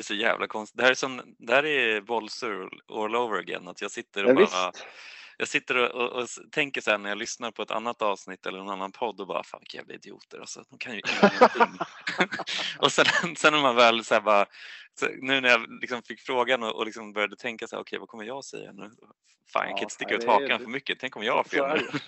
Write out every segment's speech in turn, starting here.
är så jävla konstigt. Det här är, som, det här är Bolser all over again. Att jag sitter Ja, och bara, visst. jag sitter och, och, och tänker så här när jag lyssnar på ett annat avsnitt eller en annan podd och bara fan vilka jävla idioter. Alltså, de kan ju ingenting. och sen, sen när man väl så här bara, så nu när jag liksom fick frågan och, och liksom började tänka så här, okej vad kommer jag säga nu? Fan jag Ja, kan inte sticka nej, ut det är- hakan för mycket. Tänk om jag har fel det.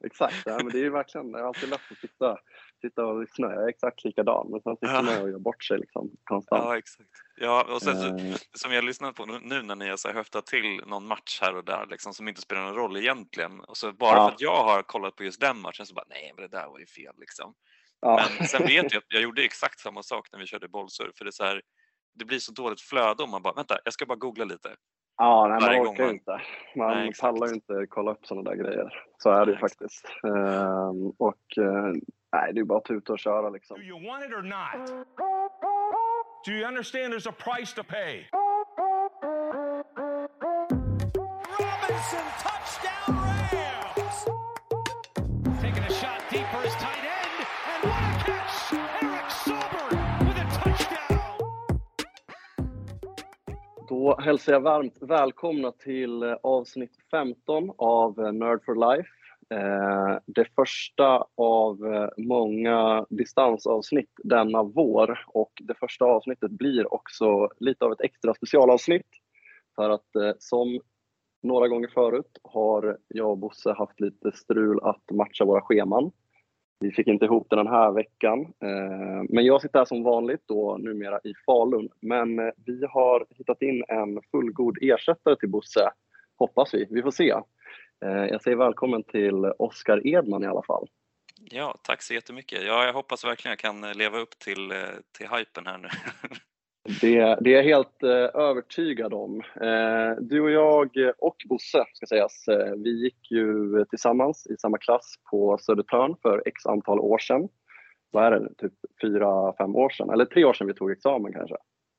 exakt, ja, men det är ju verkligen, det är alltid lätt att sitta, sitta och lyssna. Jag är exakt likadan, men sen sitter Ja. man och gör bort sig liksom konstant. Ja exakt. Ja, och sen Eh, som jag lyssnat på nu- när ni har så här höftat till någon match här och där liksom, som inte spelar någon roll egentligen. Och så bara Ja. för att jag har kollat på just den matchen så bara nej men det där var ju fel liksom. ja. Men sen vet jag att jag gjorde exakt samma sak när vi körde bollsurf för det är så här, det blir så dåligt flöde om man bara vänta jag ska bara googla lite. Ja, nej, man orkar man- inte. Man Nej, pallar ju inte kolla upp sådana där grejer. Så är det ju faktiskt. Ehm, och eh, nej, det är bara att tuta och köra liksom. Do you want it or not? Do you understand there's a price to pay? Robinson, touchdown Rams! Taking a shot deep for his tight end, and what a catch! Eric Silver with a touchdown! Då hälsar jag varmt välkomna till eh, avsnitt 15 av eh, Nerd for Life. Eh, Det första av eh, många distansavsnitt denna vår och det första avsnittet blir också lite av ett extra specialavsnitt för att eh, som några gånger förut har jag och Bosse haft lite strul att matcha våra scheman. Vi fick inte ihop det den här veckan. Eh, men jag sitter här som vanligt då numera i Falun. Men eh, vi har hittat in en fullgod ersättare till Bosse. Hoppas vi. Vi får se. Eh, Jag säger välkommen till Oskar Edman i alla fall. Ja, tack så jättemycket. Ja, jag hoppas verkligen jag kan eh, leva upp till, eh, till hypen här nu. Det, det är jag helt övertygad om. Du och jag och Bosse, ska sägas, vi gick ju tillsammans i samma klass på Södertörn för x antal år sedan. Vad är det? Typ fyra, fem år sedan? Eller tre år sedan vi tog examen kanske?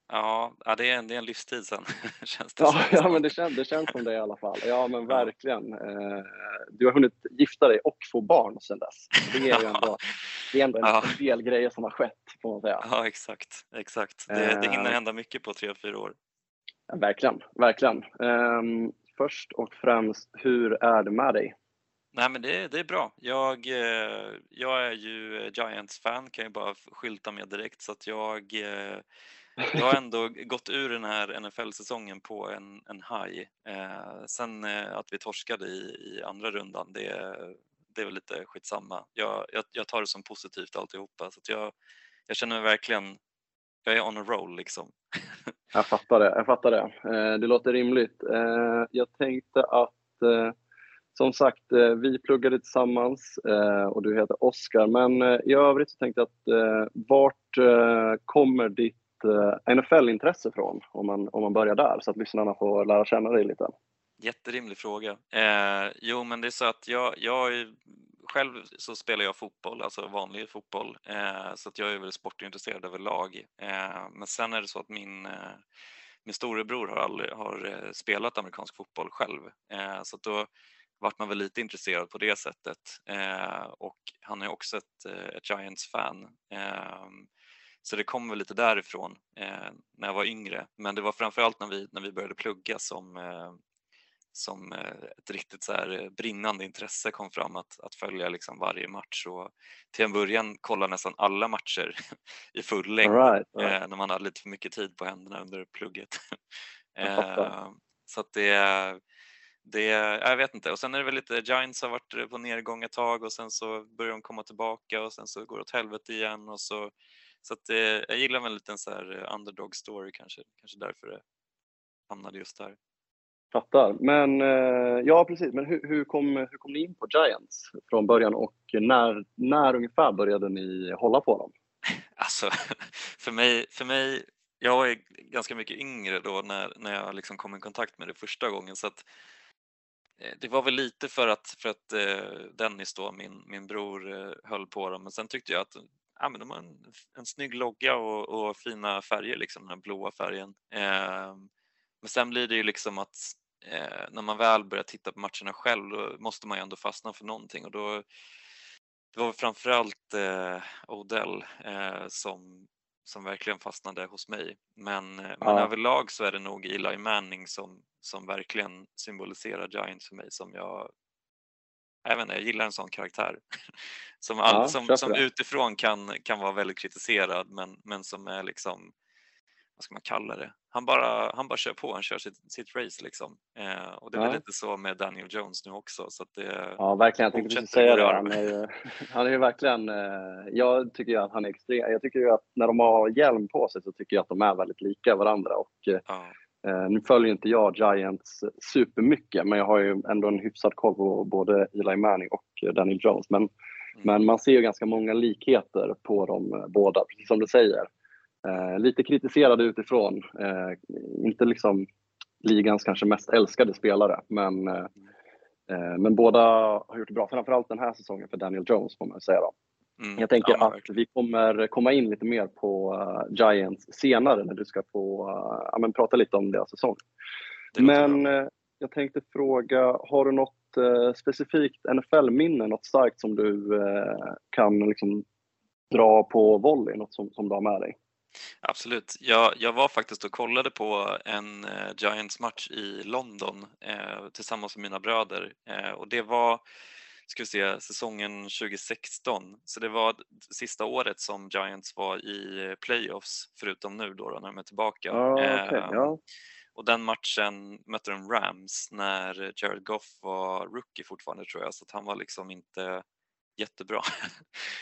Ja, det, är en, det är en livstid sen känns det Ja, som. ja men det känns, det känns som det i alla fall. Ja, men verkligen. Eh, du har hunnit gifta dig och få barn sedan dess. Det är ju ändå, det är ändå en Ja. del grejer som har skett, får man säga. Ja, exakt. exakt. Det, det hinner Eh. hända mycket på tre, fyra år. Ja, verkligen, verkligen. Ehm, först och främst, hur är det med dig? Nej, men det, det är bra. Jag, eh, jag är ju Giants-fan, kan jag bara skylta med direkt, så att jag, jag har ändå gått ur den här NFL-säsongen på en, en high. Eh, sen eh, att vi torskade i, i andra rundan, det, det är väl lite skitsamma. Jag, jag, jag tar det som positivt alltihopa, så att jag, jag känner mig verkligen, jag är on a roll liksom. Jag fattar det. Jag fattar det. Eh, det låter rimligt. Eh, jag tänkte att, eh, som sagt, eh, vi pluggade tillsammans eh, och du heter Oskar. Men eh, i övrigt så tänkte jag att eh, vart eh, kommer ditt Eh, NFL-intresse från? Om man, om man börjar där, så att lyssnarna får lära känna dig lite. Jätterimlig fråga. Eh, jo, men det är så att jag, jag är, själv så spelar jag fotboll, alltså vanlig fotboll, eh, så att jag är väl sportintresserad överlag. Eh, men sen är det så att min, eh, min storebror har, aldrig, har eh, spelat amerikansk fotboll själv, eh, så att då vart man väl lite intresserad på det sättet. Eh, och han är också ett, eh, ett Giants-fan. Så det kommer väl lite därifrån eh, när jag var yngre. Men det var framförallt när vi, när vi började plugga som, eh, som eh, ett riktigt så här eh, brinnande intresse kom fram att, att följa liksom varje match och till en början kolla nästan alla matcher i full längd right, right. eh, när man hade lite för mycket tid på händerna under plugget. Så att det, det, jag vet inte. Och sen är det väl lite, Giants har varit på nedgång ett tag och sen så börjar de komma tillbaka och sen så går det åt helvete igen och så så att, eh, jag gillar väl en liten så här eh, underdog story kanske, kanske därför det hamnade just där. Fattar. Men eh, ja, precis. Men hur, hur, kom, hur kom ni in på Giants från början och när, när ungefär började ni hålla på dem? Alltså, för mig, för mig, jag är ganska mycket yngre då när, när jag liksom kom i kontakt med det första gången så att eh, det var väl lite för att, för att eh, Dennis då, min, min bror, höll på dem men sen tyckte jag att ja, men de har en, en snygg logga och, och fina färger, liksom den här blåa färgen. Eh, men sen blir det ju liksom att eh, när man väl börjar titta på matcherna själv då måste man ju ändå fastna för någonting och då det var framförallt eh, Odell eh, som som verkligen fastnade hos mig. Men, eh, men Ja. överlag så är det nog Eli Manning som, som verkligen symboliserar Giants för mig som jag jag, inte, jag gillar en sån karaktär. Som, all, Ja, som, som utifrån kan, kan vara väldigt kritiserad men, men som är liksom, vad ska man kalla det? Han bara, han bara kör på, han kör sitt, sitt race liksom. Eh, och det är väl Ja. lite så med Daniel Jones nu också. Så att det, Ja, verkligen. Jag tänkte precis säga det. Han är, ju, han är ju verkligen... Eh, jag tycker ju att han är extrem. Jag tycker ju att när de har hjälm på sig så tycker jag att de är väldigt lika varandra. Och, eh, ja, nu följer inte jag Giants supermycket, men jag har ju ändå en hyfsad koll på både Eli Manning och eh, Daniel Jones. Men, men man ser ju ganska många likheter på dem eh, båda, precis som du säger. Eh, lite kritiserade utifrån. Eh, inte liksom ligans kanske mest älskade spelare, men, eh, eh, men båda har gjort det bra. Framförallt den här säsongen för Daniel Jones får man säga. Då. Mm, Jag tänker ja, att vi kommer komma in lite mer på eh, Giants senare när du ska få eh, ja, men prata lite om deras säsong. Men bra. eh, jag tänkte fråga, har du något eh, specifikt NFL-minne, något starkt som du kan liksom dra på volley, något som, som du har med dig? Absolut. Jag, jag var faktiskt och kollade på en Giants-match i London tillsammans med mina bröder och det var ska vi se, säsongen 2016. Så det var sista året som Giants var i playoffs, förutom nu då, då när de är tillbaka. Ja, okej, Eh, ja. Och den matchen mötte de Rams när Jared Goff var rookie fortfarande tror jag, så att han var liksom inte jättebra.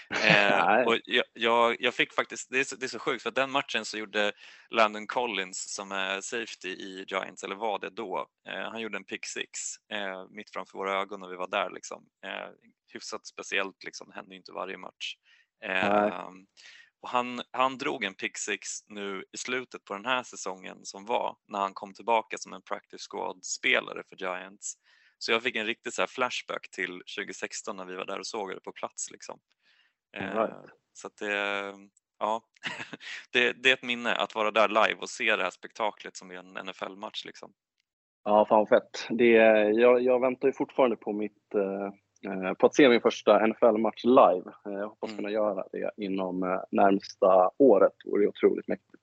eh, och jag, jag, jag fick faktiskt, det är, så, det är så sjukt för den matchen så gjorde Landon Collins som är safety i Giants, eller var det då, eh, han gjorde en pick six eh, mitt framför våra ögon när vi var där liksom. Eh, hyfsat speciellt liksom, det händer ju inte varje match. Nej. Eh, och han, han drog en pick six nu i slutet på den här säsongen som var när han kom tillbaka som en practice squad-spelare för Giants. Så jag fick en riktig så flashback till 2016 när vi var där och såg det på plats. Liksom. Eh, Right. Så det, ja, det, det är ett minne att vara där live och se det här spektaklet som är en NFL-match. Liksom. Ja, fan fett. Det, jag, jag väntar ju fortfarande på, mitt, eh, eh, på att se min första NFL-match live. Jag hoppas Mm. kunna göra det inom närmsta året. Det vore otroligt mäktigt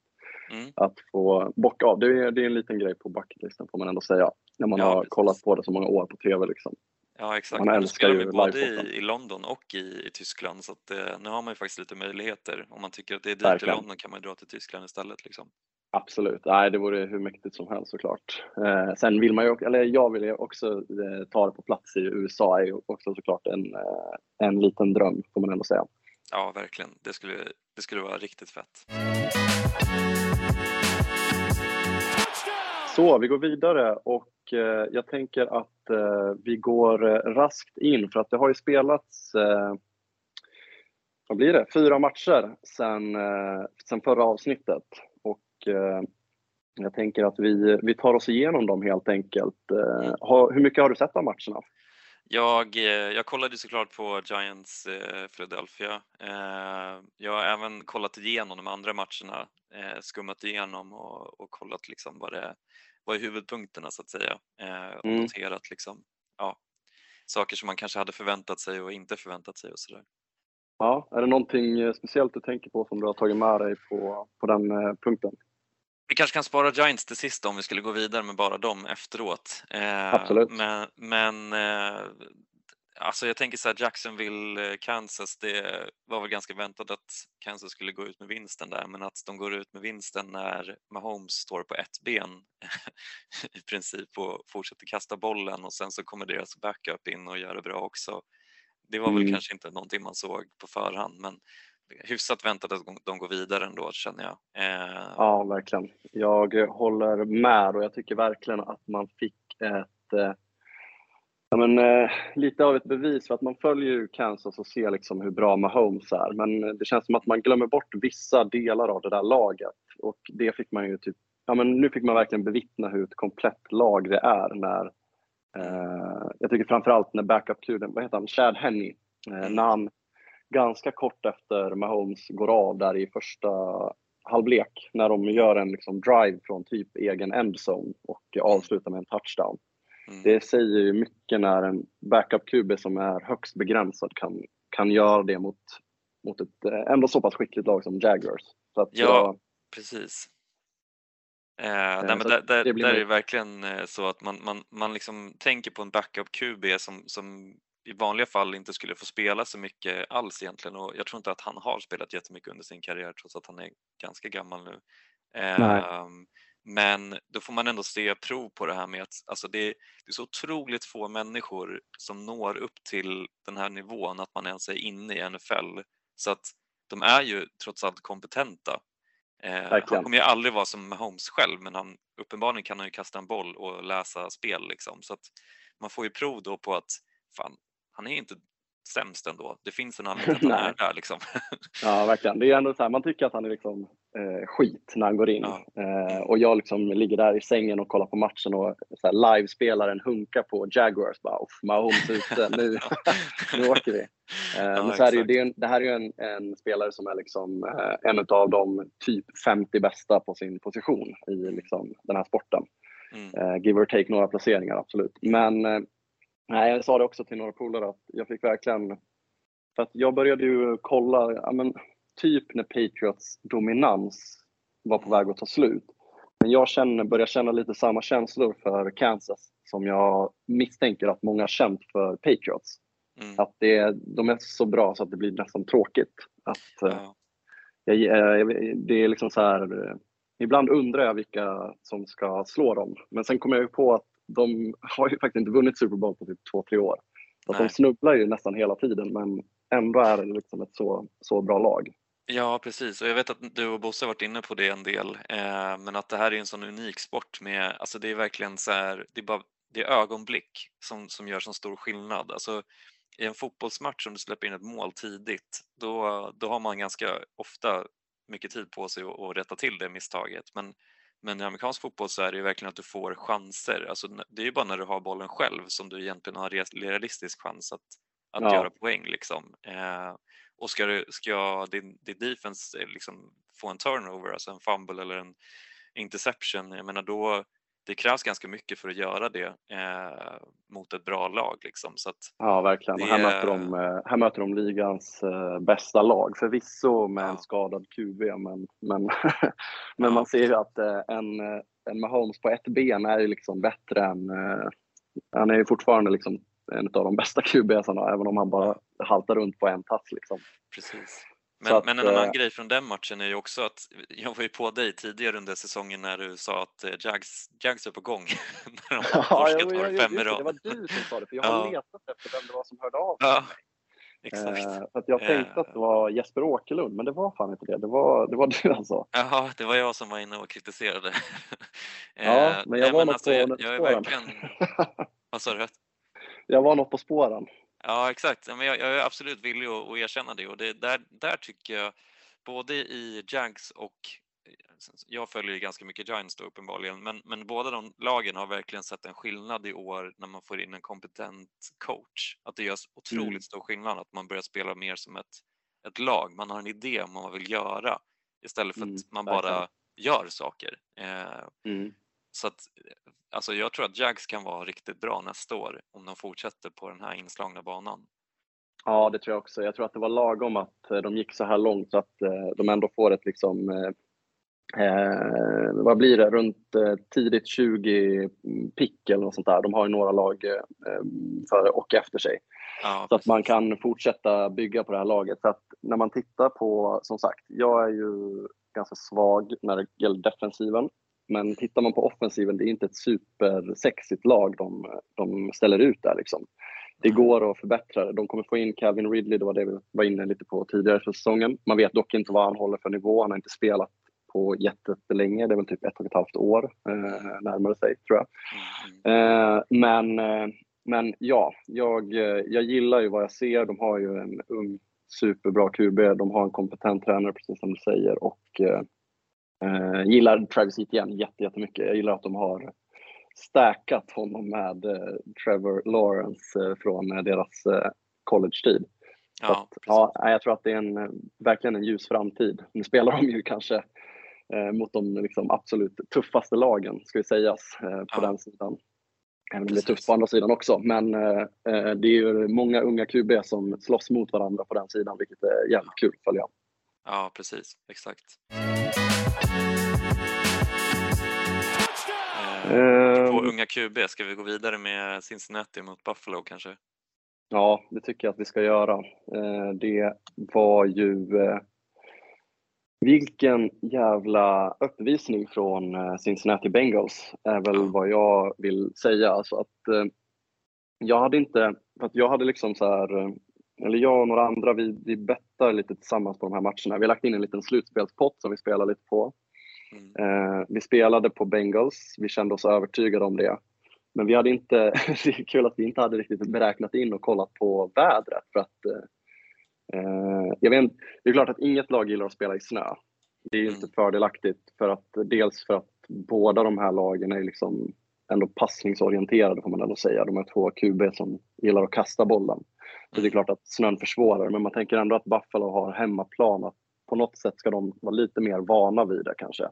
Mm. att få bocka av. Det är, det är en liten grej på bucketlisten får man ändå säga. När man Ja, har precis. kollat på det så många år på TV. Liksom. Ja exakt, Man älskar ju både i, i London och i, i Tyskland så att, eh, nu har man ju faktiskt lite möjligheter. Om man tycker att det är dyrt Verkligen. i London kan man ju dra till Tyskland istället. Liksom. Absolut. Nej, det vore hur mäktigt som helst såklart. Eh, sen vill man ju, eller jag vill ju också eh, ta det på plats i USA är också såklart en, eh, en liten dröm får man ändå säga. Ja verkligen, det skulle, det skulle vara riktigt fett. Så, vi går vidare och eh, jag tänker att eh, vi går eh, raskt in för att det har ju spelats, vad blir det, fyra matcher sen, sen förra avsnittet. Och eh, jag tänker att vi, vi tar oss igenom dem helt enkelt. Eh, hur mycket har du sett av matcherna? Jag, jag kollade såklart på Giants eh, Philadelphia. Eh, jag har även kollat igenom de andra matcherna, eh, skummat igenom och, och kollat liksom vad, det, vad är huvudpunkterna så att säga eh, och Mm. noterat liksom, ja, saker som man kanske hade förväntat sig och inte förväntat sig och sådär. Ja, är det någonting eh, speciellt du tänker på som du har tagit med dig på, på den eh, punkten? Vi kanske kan spara Giants till sist om vi skulle gå vidare med bara dem efteråt. Eh, Absolut. Men, men eh, alltså jag tänker så här, Jacksonville, eh, Kansas, det var väl ganska väntat att Kansas skulle gå ut med vinsten där, men att de går ut med vinsten när Mahomes står på ett ben i princip och fortsätter kasta bollen och sen så kommer deras backup in och gör det bra också. Det var väl Mm. kanske inte någonting man såg på förhand, men hyfsat väntat att de går vidare ändå känner jag. Eh, Ja, verkligen. Jag håller med och jag tycker verkligen att man fick ett eh, ja, men, eh, lite av ett bevis för att man följer ju Kansas och ser liksom hur bra Mahomes är. Men eh, det känns som att man glömmer bort vissa delar av det där laget. Och det fick man ju typ, ja men nu fick man verkligen bevittna hur ett komplett lag det är när, eh, jag tycker framförallt när backup-kulen, vad heter han, Chad Henney, eh, när han ganska kort efter Mahomes går av där i första halvlek när de gör en liksom drive från typ egen endzone och avslutar med en touchdown. Mm. Det säger ju mycket när en backup-QB som är högst begränsad kan, kan göra det mot, mot ett eh, ändå så pass skickligt lag som Jaguars. Att Ja. jag, Precis. Eh, nej, men där, det där är det verkligen eh, så att man, man, man liksom tänker på en backup QB som, som i vanliga fall inte skulle få spela så mycket alls egentligen och jag tror inte att han har spelat jättemycket under sin karriär trots att han är ganska gammal nu. Nej. Men då får man ändå se prov på det här med att alltså det, det är så otroligt få människor som når upp till den här nivån att man ens är inne i NFL så att de är ju trots allt kompetenta. Eh, han kommer ju aldrig vara som Mahomes själv men han, uppenbarligen kan han ju kasta en boll och läsa spel liksom. Så att man får ju prov då på att fan, han är inte sämst ändå. Det finns en anledning att han är där liksom. ja, verkligen. Det är ändå så här, man tycker att han är liksom eh, skit när han går in. Ja. Eh, och jag liksom ligger där i sängen och kollar på matchen och så här, live-spelaren hunkar på Jaguars. Bara, "Uff, Mahomes ute, nu, nu åker vi. Eh, Ja, men så är det, ju, exakt. det, är en, det här är ju en, en spelare som är liksom, eh, en av de typ 50 bästa på sin position i liksom, den här sporten. Mm. Eh, give or take några placeringar, absolut. Men eh, nej, jag sa det också till några polare att jag fick verkligen... För att jag började ju kolla, ja, men, typ när Patriots dominans var på väg att ta slut. Men jag känner, börjar känna lite samma känslor för Kansas som jag misstänker att många har känt för Patriots. Mm. Att det, de är så bra så att det blir nästan tråkigt. Att, eh, Ja. jag, eh, det är liksom så här, eh, ibland undrar jag vilka som ska slå dem. Men sen kommer jag ju på att de har ju faktiskt inte vunnit Super Bowl på typ två, tre år. Så att de snubblar ju nästan hela tiden men ändå är det liksom ett så, så bra lag. Ja, precis. Och jag vet att du och Bosse har varit inne på det en del, eh, men att det här är en sån unik sport med, alltså det är verkligen så här, det är bara det är ögonblick som, som gör så stor skillnad. Alltså i en fotbollsmatch om du släpper in ett mål tidigt, då, då har man ganska ofta mycket tid på sig att, att rätta till det misstaget. Men, men i amerikansk fotboll så är det ju verkligen att du får chanser. Alltså, det är ju bara när du har bollen själv som du egentligen har rea- realistisk chans att, att Ja. göra poäng. Liksom. Eh, och ska, du, ska din, din defense eh, liksom få en turnover, alltså en fumble eller en interception, jag menar då, det krävs ganska mycket för att göra det eh, mot ett bra lag. Liksom. Så Ja, verkligen. Och här, Det- möter de, eh, här möter de ligans eh, bästa lag. Förvisso med en Ja. skadad QB, men, men, men Ja. man ser ju att eh, en, eh, en Mahomes på ett ben är liksom bättre än... Han är ju fortfarande liksom en av de bästa QBsarna, även om han bara haltar runt på en tass. Liksom. Precis. Men, att, men en annan eh, grej från den matchen är ju också att jag var ju på dig tidigare under säsongen när du sa att eh, Jags, Jags är på gång. när de Ja, torskat jag, det fem i det, var du som sa det, för jag Ja. har letat efter vem det var som hörde av sig. Ja, exakt. Eh, för att jag tänkte Eh. att det var Jesper Åkerlund, men det var fan inte det. Det var, det var du alltså. Jaha, det var jag som var inne och kritiserade. Ja, Eh, men jag nej, var något alltså, på jag, jag är verkligen... Vad sa du? Jag var något på spåren. Ja, exakt. Men jag, jag är absolut villig att, att erkänna det och det, där, där tycker jag både i Jags och jag följer ju ganska mycket Giants då uppenbarligen, men, men båda de lagen har verkligen sett en skillnad i år när man får in en kompetent coach. Att det gör otroligt Mm. stor skillnad att man börjar spela mer som ett, ett lag. Man har en idé om vad man vill göra istället för Mm, att man verkligen. bara gör saker. Eh, Mm. Så att, alltså jag tror att Jags kan vara riktigt bra nästa år om de fortsätter på den här inslagna banan. Ja, det tror jag också. Jag tror att det var lagom att eh, de gick så här långt så att eh, de ändå får ett liksom eh, Eh, vad blir det? Runt tidigt 20 pick eller något sånt där. De har ju några lag eh, före och efter sig. Ja, Så att man kan fortsätta bygga på det här laget. Så att när man tittar på, som sagt, jag är ju ganska svag när det gäller defensiven. Men tittar man på offensiven, det är inte ett supersexigt lag de, de ställer ut där. Liksom. Det Mm. går att förbättra det. De kommer få in Calvin Ridley, det var det vi var inne lite på tidigare för säsongen. Man vet dock inte vad han håller för nivå. Han har inte spelat på jättelänge, det är väl typ ett och ett halvt år eh, närmare sig tror jag. Mm, mm. Eh, men, eh, men ja, jag, eh, jag gillar ju vad jag ser. De har ju en ung superbra QB, de har en kompetent tränare precis som du säger och eh, gillar Travis Etienne jätte, jättemycket. Jag gillar att de har stackat honom med eh, Trevor Lawrence eh, från eh, deras eh, college-tid. Ja, att, ja, jag tror att det är en, eh, verkligen en ljus framtid. Nu spelar de ju kanske eh, mot de liksom, absolut tuffaste lagen, ska vi sägas, på Ja. den sidan. Även om det är Precis. tufft på andra sidan också. Men det är ju många unga QB som slåss mot varandra på den sidan, vilket är jävligt kul att följa. Ja, precis. Exakt. Eh, Ehm, på unga QB, ska vi gå vidare med Cincinnati mot Buffalo kanske? Ja, det tycker jag att vi ska göra. Eh, Det var ju... eh, Vilken jävla uppvisning från eh, Cincinnati Bengals är väl vad jag vill säga. Alltså att eh, jag hade inte... För jag hade liksom så här... Eller jag och några andra, vi, vi bettar lite tillsammans på de här matcherna. Vi har lagt in en liten slutspelspott som vi spelar lite på. Mm. Eh, vi spelade på Bengals, vi kände oss övertygade om det. Men vi hade inte, det är kul att vi inte hade riktigt beräknat in och kollat på vädret. För att, eh, eh, jag vet, det är klart att inget lag gillar att spela i snö. Det är ju inte Mm. fördelaktigt. För att, dels för att båda de här lagen är liksom ändå passningsorienterade får man ändå säga. De är två QB som gillar att kasta bollen. Så det är klart att snön försvårar, men man tänker ändå att Buffalo har hemmaplan. Att på något sätt ska de vara lite mer vana vid det kanske.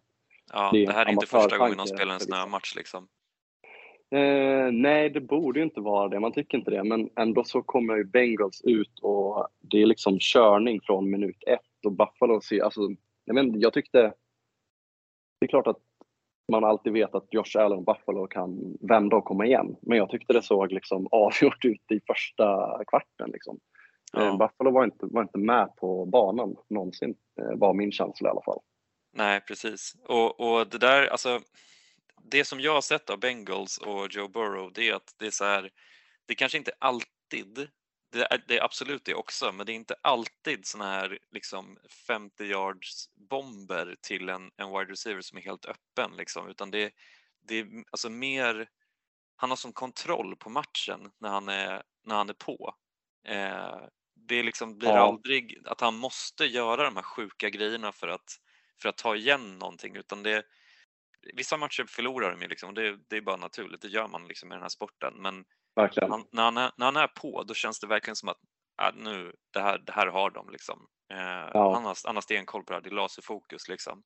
Ja, det det här är inte första gången de spelar en snömatch liksom. Eh, nej, det borde ju inte vara det. Man tycker inte det. Men ändå så kommer ju Bengals ut och det är liksom körning från minut ett. Och Buffalo ser, alltså, jag, vet, jag tyckte... Det är klart att man alltid vet att Josh Allen och Buffalo kan vända och komma igen. Men jag tyckte det såg liksom avgjort ut i första kvarten. Liksom. Eh, Ja. Buffalo var inte, var inte med på banan någonsin, eh, var min känsla i alla fall. Nej, precis. Och, och det där, alltså, det som jag har sett av Bengals och Joe Burrow, det är att det är så här, det kanske inte alltid, det är, det är absolut det också, men det är inte alltid såna här liksom 50 yards bomber till en, en wide receiver som är helt öppen liksom, utan det, det är alltså mer, han har sån kontroll på matchen när han är, när han är på. Eh, det liksom blir Ja. aldrig att han måste göra de här sjuka grejerna för att för att ta igen någonting utan det Vissa matcher förlorar de ju liksom, och det, det är bara naturligt, det gör man liksom i den här sporten. Men Verkligen. han, när, han är, när han är på, då känns det verkligen som att äh, nu, det, här, det här har de liksom. Eh, Ja. han, har, han har stenkoll på det här, det är laserfokus liksom.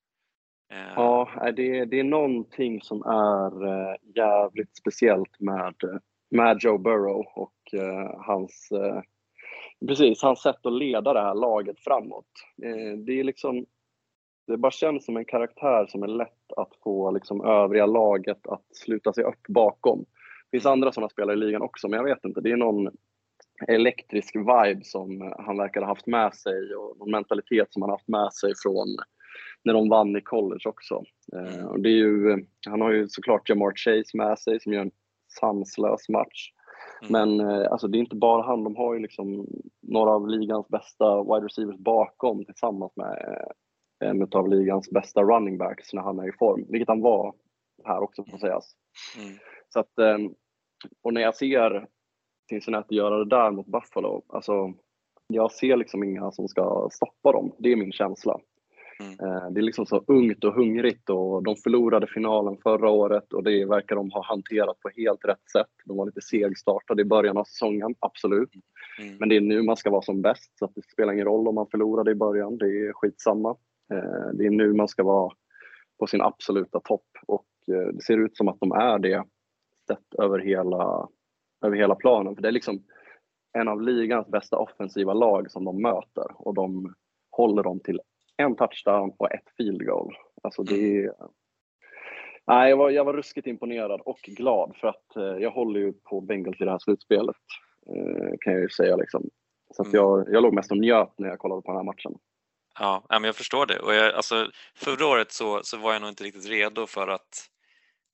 Eh, Ja, nej, det, det är någonting som är eh, jävligt speciellt med, med Joe Burrow och eh, hans, eh, precis, hans sätt att leda det här laget framåt. Det är liksom, det bara känns som en karaktär som är lätt att få liksom, övriga laget att sluta sig upp bakom. Finns andra sådana spelare i ligan också, men jag vet inte. Det är någon elektrisk vibe som han verkar ha haft med sig och någon mentalitet som han har haft med sig från när de vann i college också. Eh, Mm. och det är ju, han har ju såklart Jamar Chase med sig som gör en sanslös match. Mm. Men eh, alltså, det är inte bara han, de har ju liksom några av ligans bästa wide receivers bakom tillsammans med eh, en av ligans bästa running backs när han är i form, vilket han var här också får sägas. mm, Så att, och när jag ser Cincinnati göra det där mot Buffalo, alltså jag ser liksom inga som ska stoppa dem. Det är min känsla. Mm. Eh, Det är liksom så ungt och hungrigt och de förlorade finalen förra året och det verkar de ha hanterat på helt rätt sätt. De var lite segstartade i början av säsongen, absolut. mm, Men det är nu man ska vara som bäst så att det spelar ingen roll om man förlorade i början. Det är skitsamma. Eh, Det är nu man ska vara på sin absoluta topp och eh, det ser ut som att de är det sett över hela, över hela planen. För det är liksom en av ligans bästa offensiva lag som de möter och de håller dem till en touchdown och ett field goal. Alltså det är... Nej, jag, var, jag var ruskigt imponerad och glad för att eh, jag håller ju på Bengals i det här slutspelet. Eh, kan jag ju säga liksom. Så att Mm. jag, jag låg mest och njöt när jag kollade på den här matchen. Ja, men jag förstår det. Och jag, alltså, förra året så, så var jag nog inte riktigt redo för att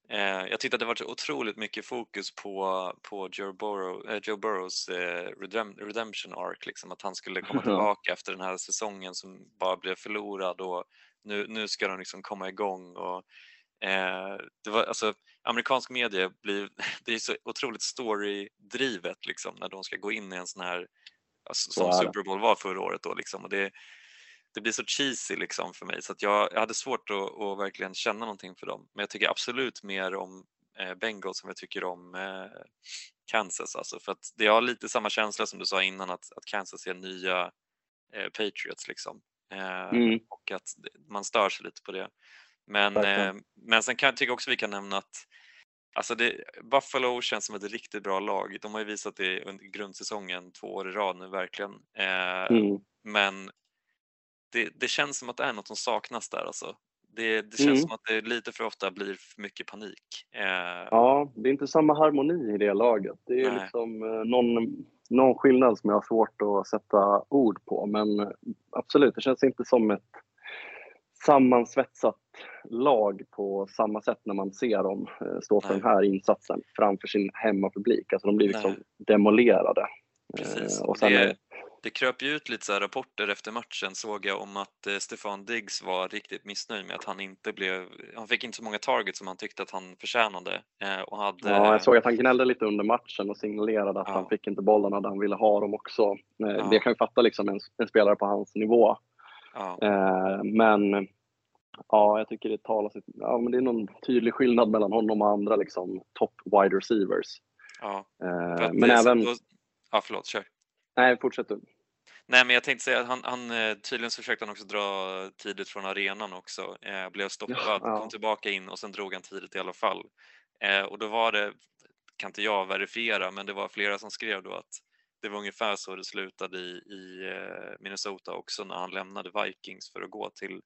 jag tyckte att det var så otroligt mycket fokus på, på Joe, Burrow, eh, Joe Burrows eh, redem, redemption arc, liksom, att han skulle komma tillbaka efter den här säsongen som bara blev förlorad och nu, nu ska de liksom komma igång. Och, eh, det var, alltså, amerikansk media blir, det är så otroligt storydrivet liksom, när de ska gå in i en sån här, alltså, Så som. Super Bowl var förra året. Då, liksom, och det, det blir så cheesy liksom för mig så att jag, jag hade svårt att, att verkligen känna någonting för dem. Men jag tycker absolut mer om eh, Bengals som jag tycker om eh, Kansas. Alltså, för att det har lite samma känsla som du sa innan att, att Kansas är nya eh, Patriots. Liksom. Eh, Mm. Och att man stör sig lite på det. Men, eh, men sen kan jag tycka också vi kan nämna att Alltså det, Buffalo känns som ett riktigt bra lag. De har ju visat det under grundsäsongen två år i rad nu verkligen. Eh, Mm. men det, det känns som att det är något som saknas där alltså. Det, det känns Mm. som att det lite för ofta blir för mycket panik. Eh, Ja, det är inte samma harmoni i det laget. Det är Nej. liksom eh, någon, någon skillnad som jag har svårt att sätta ord på. Men eh, absolut, det känns inte som ett sammansvetsat lag på samma sätt när man ser dem eh, stå för Nej. den här insatsen framför sin hemmapublik. Alltså de blir liksom Nej. demolerade. Precis. Och sen det, det kröp ju ut lite så rapporter efter matchen såg jag om att eh, Stefan Diggs var riktigt missnöjd med att han inte blev, han fick inte så många targets som han tyckte att han förtjänade. Eh, och hade, ja, jag såg att han gnällde lite under matchen och signalerade att Ja. han fick inte bollarna där han ville ha dem också. Eh, Ja. Det kan ju fatta liksom en, en spelare på hans nivå. ja, men ja, jag tycker det talar sitt, ja, men det är någon tydlig skillnad mellan honom och andra liksom, top wide receivers. ja. Eh, men även, då- Ja, förlåt, kör. Nej fortsätt du. Nej, men jag tänkte säga att han, han eh, tydligen så försökte han också dra tidigt från arenan också. Eh, blev stoppad, Ja. kom tillbaka in och sen drog han tidigt i alla fall. Eh, och då var det, kan inte jag verifiera, men det var flera som skrev då att det var ungefär så det slutade i, i eh, Minnesota också när han lämnade Vikings för att gå till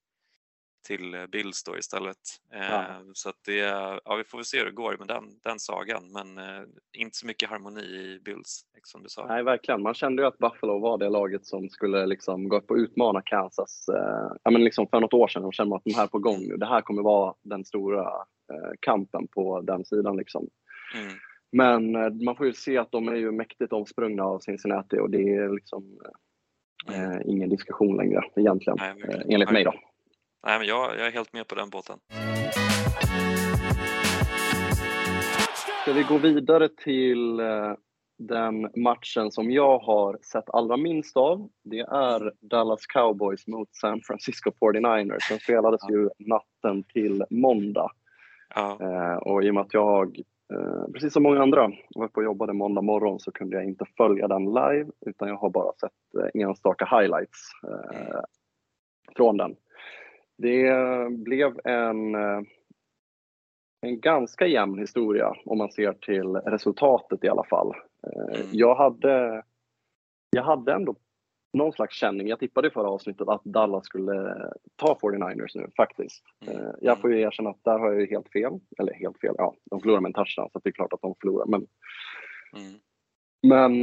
till eh, Bills då istället. Eh, Ja. Så att det, ja vi får väl se hur det går med den, den sagan men eh, inte så mycket harmoni i Bills som du sa. Nej, verkligen. Man kände ju att Buffalo var det laget som skulle liksom gå upp och utmana Kansas. Eh, ja, men liksom för något år sedan och kände man att de här är på gång nu. Det här kommer vara den stora eh, kampen på den sidan. Liksom. Mm. Men eh, man får ju se att de är ju mäktigt omsprungna av Cincinnati och det är liksom Mm. eh, ingen diskussion längre egentligen, Nej, eh, enligt mig. då. Nej, men jag, jag är helt med på den båten. Ska vi gå vidare till eh, den matchen som jag har sett allra minst av? Det är Dallas Cowboys mot San Francisco 49ers. Den spelades ju natten till måndag. Ja, Eh, och i och med att jag, eh, precis som många andra, var uppe och jobbade måndag morgon så kunde jag inte följa den live utan jag har bara sett enstaka highlights Mm. från den. Det blev en, eh, en ganska jämn historia om man ser till resultatet i alla fall. Eh, Mm. Jag, hade, jag hade ändå någon slags känning. Jag tippade i förra avsnittet att Dallas skulle ta 49ers nu faktiskt. Mm. Eh, Jag får ju erkänna att där har jag ju helt fel. Eller helt fel, ja, de förlorar med en touchdown så det är klart att de förlorar. Men, mm.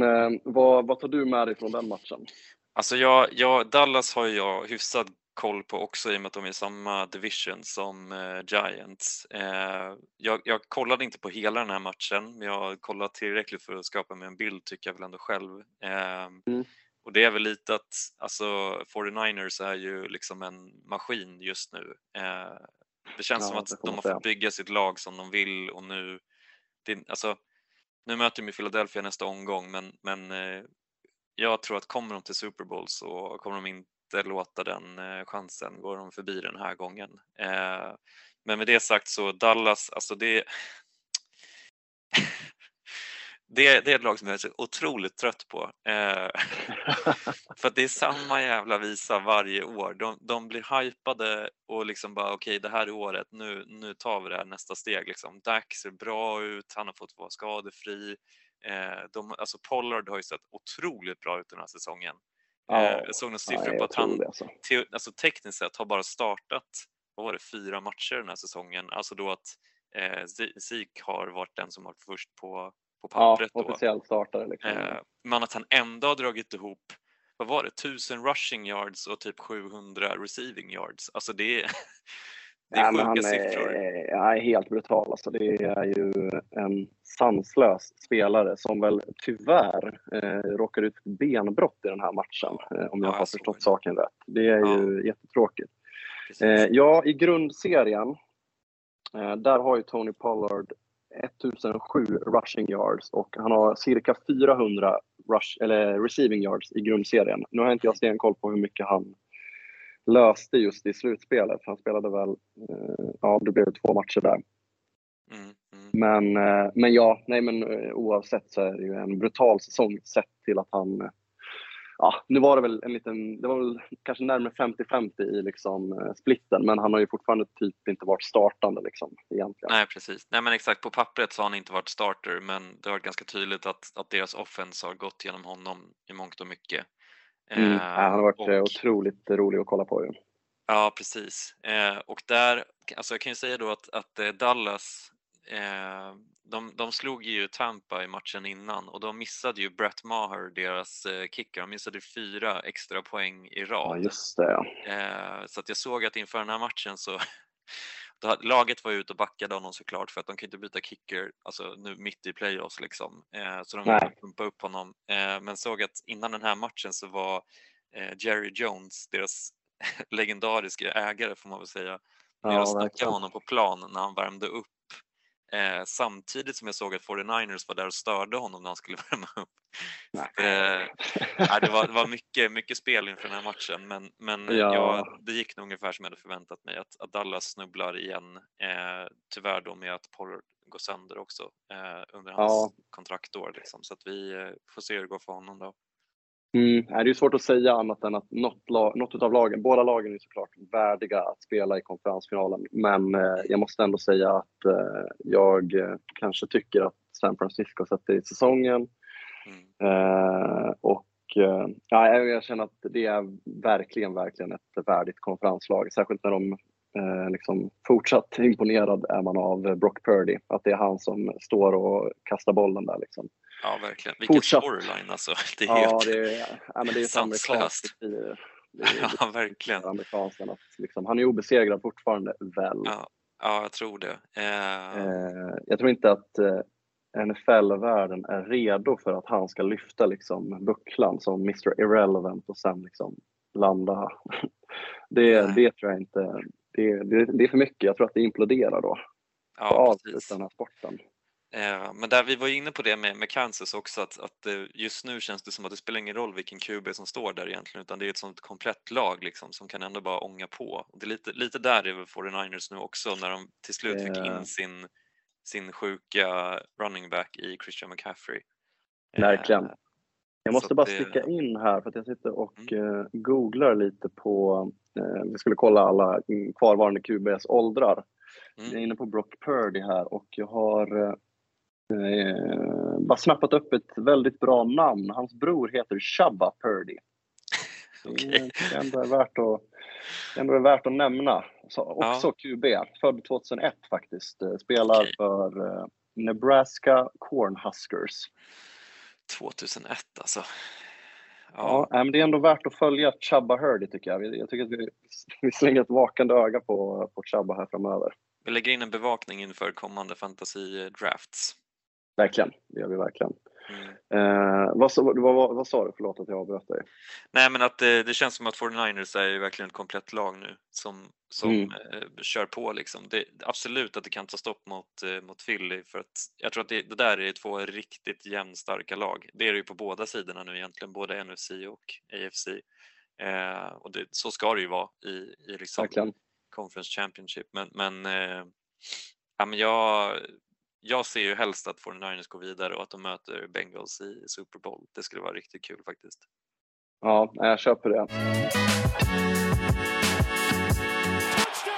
men vad, vad tar du med dig från den matchen? Alltså jag, jag, Dallas har jag hyfsad koll på också i och med att de är i samma division som eh, Giants. Eh, jag, jag kollade inte på hela den här matchen, men jag har kollat tillräckligt för att skapa mig en bild tycker jag väl ändå själv. Eh, Mm. Och det är väl lite att alltså 49ers är ju liksom en maskin just nu. Eh, det känns Ja, som att de har fått bygga sitt lag som de vill och nu, det, alltså, nu möter de Philadelphia nästa omgång men, men eh, jag tror att kommer de till Super Bowl så kommer de inte låta den eh, chansen gå dem förbi den här gången. Eh, men med det sagt så Dallas, alltså det det, det är ett lag som jag är så otroligt trött på. Eh, för att det är samma jävla visa varje år. De, de blir hypade och liksom bara okej, det här är året, nu, nu tar vi det här nästa steg. Liksom. Dax ser bra ut, han har fått vara skadefri. Eh, de, alltså Pollard har ju sett otroligt bra ut den här säsongen. Eh, jag såg några siffror på att han alltså. te, alltså tekniskt sett har bara startat vad var det, fyra matcher den här säsongen. Alltså då att eh, Zeke har varit den som varit först på, på Ja, pappret. då. officiellt startare. Liksom. Eh, men att han ändå har dragit ihop, vad var det, 1000 rushing yards och typ 700 receiving yards. Alltså det är, det är Ja, sjuka han siffror. är, ja, är helt brutal. Alltså, det är ju en sanslös spelare som väl tyvärr eh, råkar ut för benbrott i den här matchen. Eh, om jag Ja, har förstått det. saken rätt. Det är ju jättetråkigt. Eh, ja, i grundserien, eh, där har ju Tony Pollard 1007 rushing yards och han har cirka 400 rush, eller receiving yards i grundserien. Nu har inte jag stenkoll på hur mycket han löste just i slutspelet. Han spelade väl, eh, ja det blev två matcher där. Mm, mm. Men, eh, men ja, nej men eh, oavsett så är det ju en brutal säsong sett till att han Ja, nu var det väl en liten, det var väl kanske närmare 50-50 i liksom splitten, men han har ju fortfarande typ inte varit startande liksom egentligen. Nej, precis. Nej, men exakt. På pappret så har han inte varit starter, men det har varit ganska tydligt att, att deras offense har gått genom honom i mångt och mycket. Mm. Eh, Ja, han har varit och- eh, otroligt rolig att kolla på. Ju. Ja, precis. Eh, och där, alltså jag kan ju säga då att, att Dallas, de, de slog ju Tampa i matchen innan och de missade ju Brett Maher, deras kicker, de missade fyra extra poäng i Ja, rad. just det. Ja. Så att jag såg att inför den här matchen så hade- Laget var ute och backade honom såklart för att de kan inte byta kicker alltså nu mitt i playoffs liksom. Eh, så de ville pumpa upp honom. Eh, men såg att innan den här matchen så var eh, Jerry Jones, deras legendariska ägare får man väl säga, nere Ja, och snackade honom på plan när han värmde upp. Eh, samtidigt som jag såg att 49ers var där och störde honom när han skulle värma upp. Eh, det, var, det var mycket, mycket spel inför den här matchen men, men Ja. ja, det gick nog ungefär som jag hade förväntat mig att, att Dallas snubblar igen. Eh, tyvärr då med att Pollard går sönder också eh, under hans Ja. kontraktår. Liksom. Så att vi eh, får se hur det går för honom då. Mm. Det är ju svårt att säga annat än att något, lag, något av lagen, båda lagen är såklart värdiga att spela i konferensfinalen. Men eh, jag måste ändå säga att eh, jag eh, kanske tycker att San Francisco sätter i säsongen. Mm. Eh, och eh, ja, jag jag känner att det är verkligen, verkligen ett värdigt konferenslag. Särskilt när de eh, liksom fortsatt imponerad är man av Brock Purdy. Att det är han som står och kastar bollen där liksom. Ja, verkligen. Vilken Fortsatt. storyline alltså. Det är Ja, helt... det är, ja, men det är sanslöst. Ja, verkligen. att liksom, han är obesegrad fortfarande väl. Ja, ja, jag tror det. Eh, Eh, jag tror inte att eh, NFL-världen är redo för att han ska lyfta liksom, bucklan som Mr Irrelevant och sen liksom landa. Det, Nej. det tror jag inte. Det, det, det är för mycket. Jag tror att det imploderar då. ja, precis. den här sporten. Eh, Men där vi var inne på det med, med Kansas också att, att eh, just nu känns det som att det spelar ingen roll vilken QB som står där egentligen utan det är ett sånt komplett lag liksom som kan ändå bara ånga på. Och det är lite, lite där är väl 49ers nu också när de till slut fick in sin, sin sjuka running back i Christian McCaffrey. Eh, Verkligen. Jag måste bara sticka in här för att jag sitter och eh, googlar lite på, vi skulle kolla alla mm, kvarvarande QBs åldrar. Mm. Jag är inne på Brock Purdy här och jag har eh, bara snappat upp ett väldigt bra namn. Hans bror heter Shabba Purdy. Det Okej. är ändå är värt att, ändå är värt att nämna. Så, också QB, född 2001 faktiskt. Eh, Spelar Okej. för eh, Nebraska Cornhuskers. 2001 alltså. Ja, Ja, men det är ändå värt att följa Chubba Hurdy tycker jag. Jag tycker att vi, vi slänger ett vakande öga på, på Chubba här framöver. vi lägger in en bevakning inför kommande fantasy drafts. Verkligen, det gör vi verkligen. Mm. Eh, vad, sa- vad, vad, vad sa du? Förlåt att jag avbröt dig. Nej men att det, det känns som att 49ers är verkligen ett komplett lag nu som, som Mm. eh, kör på liksom. Det, absolut att det kan ta stopp mot, eh, mot Philly för att jag tror att det, det där är två riktigt jämnstarka lag. Det är det ju på båda sidorna nu egentligen, både NFC och AFC. Eh, och det, så ska det ju vara i, i liksom Verkligen. Conference Championship. Men, men, eh, ja, men jag, jag ser ju helst att 49ers går vidare och att de möter Bengals i Super Bowl. Det skulle vara riktigt kul faktiskt. Ja, jag köper det.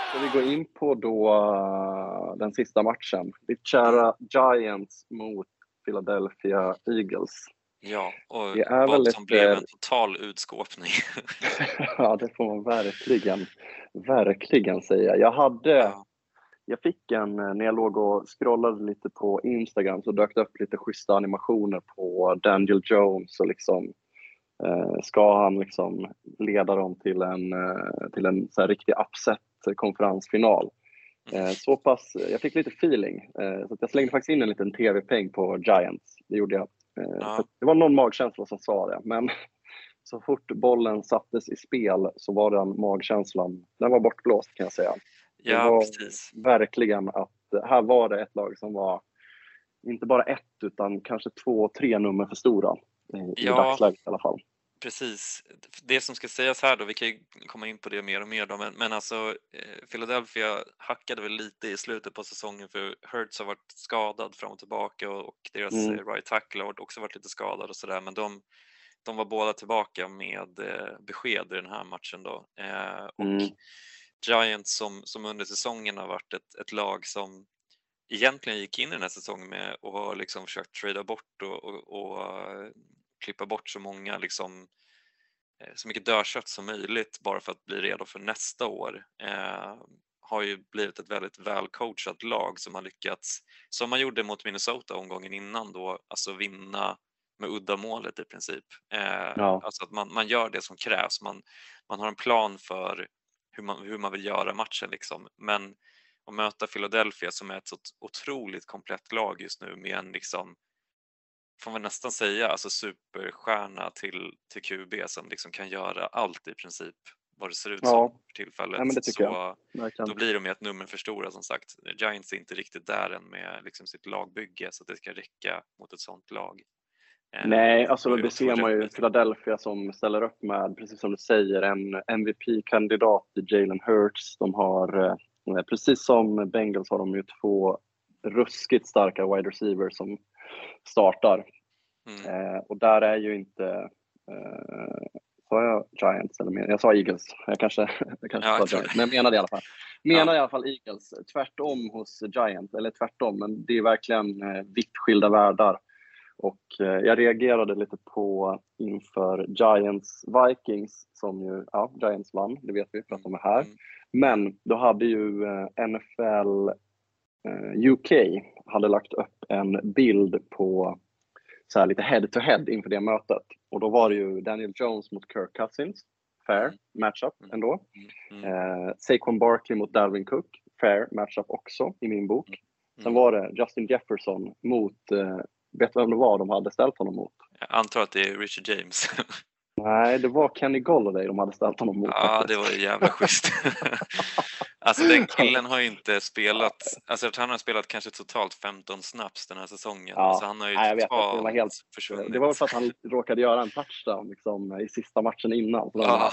Ska vi gå in på då eh, den sista matchen? Ditt kära Giants mot Philadelphia Eagles. Ja, och Det är vad som blev en total utskåpning. ja, det får man verkligen, verkligen säga. Jag hade, Ja. Jag fick en, eh, när jag låg och scrollade lite på Instagram så dök det upp lite schyssta animationer på Daniel Jones och liksom eh, ska han liksom leda dem till en, eh, till en så riktig upset konferensfinal. Mm. Eh, så pass, jag fick lite feeling eh, så att jag slängde faktiskt in en liten tv-peng på Giants. Det gjorde jag. Eh, Ja. Det var någon magkänsla som sa det men så fort bollen sattes i spel så var den magkänslan, den var bortblåst kan jag säga. Det Ja, var precis. verkligen att här var det ett lag som var inte bara ett utan kanske två, tre nummer för stora. I Ja. dagsläget i alla fall. Precis. Det som ska sägas här då, vi kan ju komma in på det mer och mer då, men, men alltså eh, Philadelphia hackade väl lite i slutet på säsongen för Hurts har varit skadad fram och tillbaka och, och deras Mm. eh, right tackle har också varit lite skadad och sådär, men de, de var båda tillbaka med eh, besked i den här matchen då. Eh, och Mm. Giants som, som under säsongen har varit ett, ett lag som egentligen gick in i den här säsongen med och har liksom försökt trada bort och, och, och eh, klippa bort så många liksom eh, så mycket dödkött som möjligt bara för att bli redo för nästa år. Eh, har ju blivit ett väldigt välcoachat lag som har lyckats, som man gjorde mot Minnesota omgången innan då, alltså vinna med uddamålet i princip. Eh, Ja. Alltså att man, man gör det som krävs. Man, man har en plan för hur man, hur man vill göra matchen liksom. Men att möta Philadelphia som är ett så otroligt komplett lag just nu med en liksom får man nästan säga, alltså superstjärna till, till QB som liksom kan göra allt i princip vad det ser ut Ja. som för tillfället. Ja, så jag. Då blir de ju ett nummer för stora som sagt. Giants är inte riktigt där än med liksom sitt lagbygge så att det ska räcka mot ett sånt lag. Eh, Nej, alltså det ser man ju. Philadelphia som ställer upp med, precis som du säger, en MVP-kandidat i Jalen Hurts. De har, eh, precis som Bengals har de ju två ruskigt starka wide receivers som startar. Mm. Eh, och där är ju inte, eh, sa jag Giants eller men, jag sa Eagles. Jag kanske, jag kanske Ja, sa Giants, men jag menade i alla fall. Menade Ja. i alla fall Eagles. Tvärtom hos Giants, eller tvärtom, men det är verkligen eh, vitt skilda världar. Och eh, jag reagerade lite på inför Giants Vikings som ju, ja, Giants vann, det vet vi för att de är här. Mm. Men då hade ju eh, NFL eh, UK hade lagt upp en bild på så här lite head to head inför det mötet. Och då var det ju Daniel Jones mot Kirk Cousins. Fair Mm. matchup Mm. ändå. Eh, Saquon Barkley mot Dalvin Cook. Fair matchup också i min bok. Sen var det Justin Jefferson mot, eh, vet du vem det var de hade ställt honom mot? Jag antar att det är Richard James. Nej, det var Kenny Golladay de hade ställt honom mot. Ja, det var ju jävla schysst. alltså den killen har ju inte spelat, alltså han har spelat kanske totalt 15 snaps den här säsongen. Ja. Alltså han har ju Nej, att det totalt var helt- försvunnit. Det var väl för att han råkade göra en touchdown liksom, i sista matchen innan. Så Ja.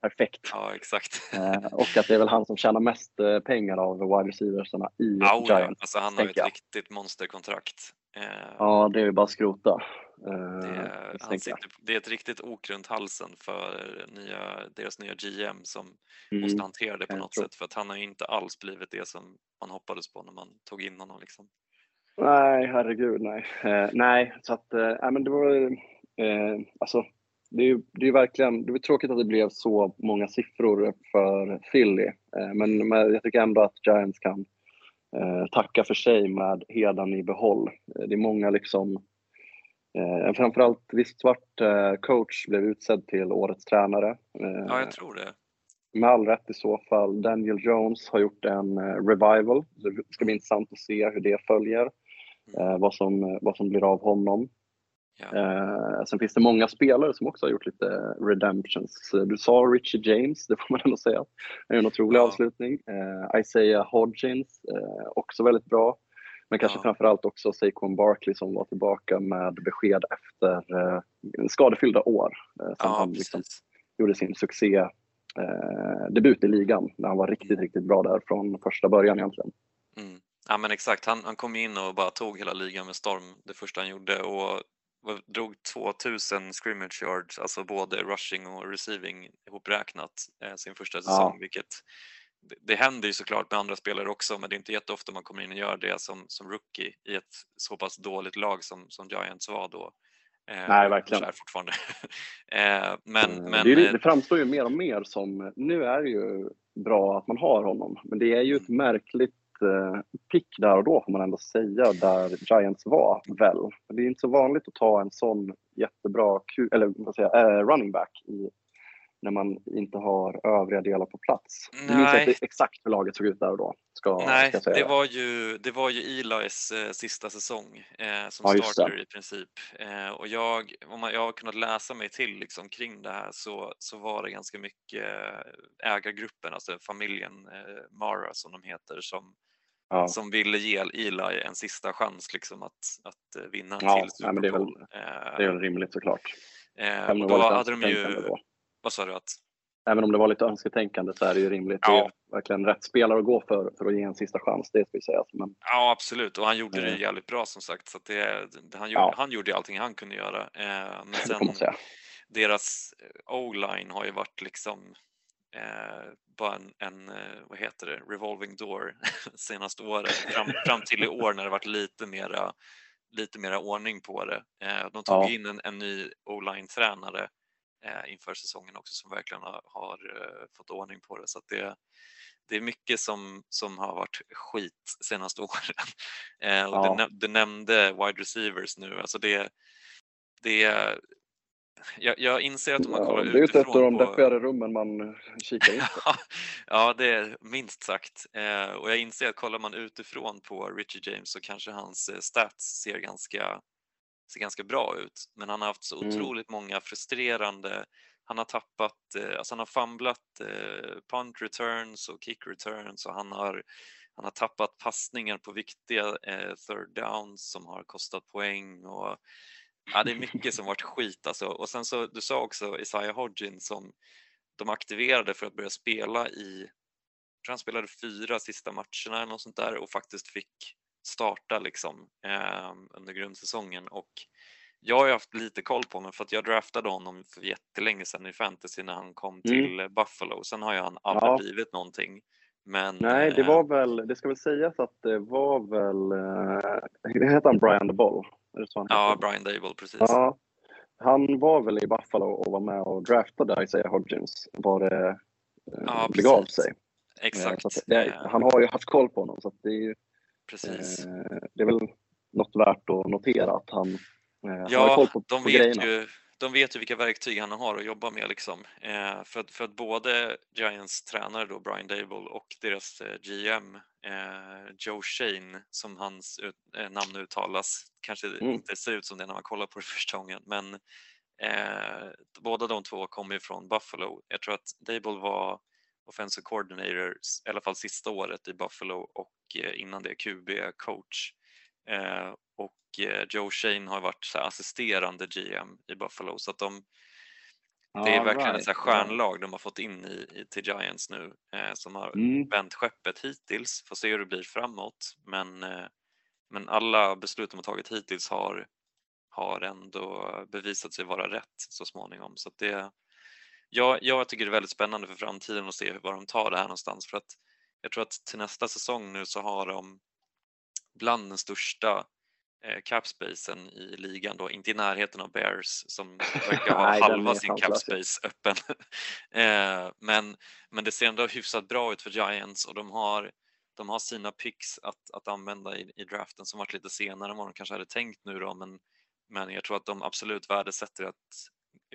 Perfekt. Ja, exakt. Eh, och att det är väl han som tjänar mest eh, pengar av wide receiversarna i ja. Giants. Alltså han har ju ett jag. riktigt monsterkontrakt. Eh, Ja, det är ju bara att skrota. Det, är, han sitter, det är ett riktigt ok runt halsen för nya, deras nya GM som Mm. måste hantera det på något sätt för att han har ju inte alls blivit det som man hoppades på när man tog in honom. Liksom. Nej, herregud nej. Eh, nej, så att, eh, men det var, eh, alltså, det är ju det är verkligen, det var tråkigt att det blev så många siffror för Philly. Eh, men, men jag tycker ändå att Giants kan eh, tacka för sig med heden i behåll. Eh, det är många liksom, eh, framförallt visst svart eh, coach blev utsedd till årets tränare. Eh, Ja, jag tror det. med all rätt i så fall. Daniel Jones har gjort en eh, revival. Det ska bli intressant att se hur det följer. Eh, vad, som, vad som blir av honom. Ja. Eh, sen finns det många spelare som också har gjort lite redemptions. Du sa Richie James, det får man ändå säga. Det är en otrolig Ja. avslutning. Eh, Isaiah Hodgins, eh, också väldigt bra. Men kanske Ja. framförallt också Saquon Barkley som var tillbaka med besked efter eh, skadefyllda år. Eh, som Ja, han liksom gjorde sin succé eh, debut i ligan när han var riktigt, riktigt bra där från första början egentligen. Mm. Ja men exakt, han, han kom in och bara tog hela ligan med storm det första han gjorde och drog 2000 scrimmage yards, alltså både rushing och receiving ihopräknat eh, sin första säsong, vilket det, det händer ju såklart med andra spelare också, men det är inte jätteofta man kommer in och gör det som, som rookie i ett så pass dåligt lag som, som Giants var då. Eh, Nej, verkligen. är fortfarande. eh, men, Eh, men det, eh, det framstår ju mer och mer som, nu är det ju bra att man har honom, men det är ju ett märkligt eh, pick där och då får man ändå säga, där Giants var väl. Det är inte så vanligt att ta en sån jättebra eller vad säger, eh, running back i, när man inte har övriga delar på plats. Minns jag Nej. inte exakt hur laget såg ut där och då. Ska, Nej, ska det var ju, det var ju Elis eh, sista säsong eh, som Ja, starter i princip. Eh, och jag, om jag har kunnat läsa mig till liksom, kring det här så, så var det ganska mycket eh, ägargruppen, alltså familjen eh, Mara som de heter, som, Ja. som ville ge Eli en sista chans liksom, att, att eh, vinna Ja, till nej, men det är Super väl- Bowl. Eh, Det är väl rimligt såklart. eh, det då hade de ju, då. vad sa du? Att, Även om det var lite önsketänkande så är det ju rimligt. Det Ja. är verkligen rätt spelare att gå för, för att ge en sista chans, det ska vi säga. Men, Ja, absolut. Och han gjorde det Mm. jävligt bra som sagt. Så det, det- han, gjorde, Ja. han gjorde allting han kunde göra. Eh, men det sen deras eh, o-line har ju varit liksom eh, bara en, en, eh, vad heter det, revolving door senaste året. Fram, fram till i år när det varit lite mera, lite mera ordning på det. Eh, de tog Ja. in en, en ny o-line-tränare eh, inför säsongen också som verkligen har, har fått ordning på det. Så det, det är mycket som, som har varit skit senaste åren. Eh, och Ja. du nämnde wide receivers nu, alltså det, det jag, jag inser att om man Ja, kollar det är ju ett av utifrån de på... deppigare rummen man kikar in på. Ja, ja, det är minst sagt. Eh, och jag inser att kollar man utifrån på Richie James så kanske hans eh, stats ser ganska, ser ganska bra ut. Men han har haft så Mm. otroligt många frustrerande, han har tappat, eh, alltså han har famlat eh, punt returns och kick returns och han har, han har tappat passningar på viktiga eh, third downs som har kostat poäng och ja, det är mycket som varit skit alltså. Och sen så, du sa också Isaiah Hodgins som de aktiverade för att börja spela i, jag tror han spelade fyra sista matcherna eller något sånt där och faktiskt fick starta liksom eh, under grundsäsongen och jag har ju haft lite koll på honom för att jag draftade honom för jättelänge sedan i fantasy när han kom till Buffalo. Sen har ju han aldrig Ja. blivit någonting. Men Nej, det eh, var väl, det ska väl sägas att det var väl, eh, heter han Brian the Boll? Ja? Brian Dable precis. Ja, han var väl i Buffalo och var med och draftade Isaiah Hodgins, vad det eh, Ja, begav precis. sig. Exakt. Att det, han har ju haft koll på honom, så det är precis. Eh, det är väl något värt att notera att han, eh, han har Ja, koll på, de på vet, grejerna. ju, de vet ju vilka verktyg han har att jobba med. Liksom. Eh, för, att, för att både Giants tränare då, Brian Dable och deras eh, GM eh, Joe Shane, som hans ut, eh, namn uttalas, kanske Mm. inte ser ut som det när man kollar på det första gången, men eh, båda de två kommer ju från Buffalo. Jag tror att Dable var offensive coordinator, i alla fall sista året i Buffalo och eh, innan det QB-coach. Och eh, Joe Shane har varit assisterande GM i Buffalo så att de, det är verkligen ett right. så här stjärnlag de har fått in i, i, till Giants nu eh, som har Mm. vänt skeppet hittills. Får se hur det blir framåt men, eh, men alla beslut de har tagit hittills har, har ändå bevisat sig vara rätt så småningom. Så det, jag, jag tycker det är väldigt spännande för framtiden att se var de tar det här någonstans för att jag tror att till nästa säsong nu så har de bland den största eh, capspacen i ligan då, inte i närheten av Bears som verkar ha Nej, halva sin capspace öppen. eh, men, men det ser ändå hyfsat bra ut för Giants och de har, de har sina picks att, att använda i, i draften som varit lite senare än vad de kanske hade tänkt nu då men, men jag tror att de absolut värdesätter att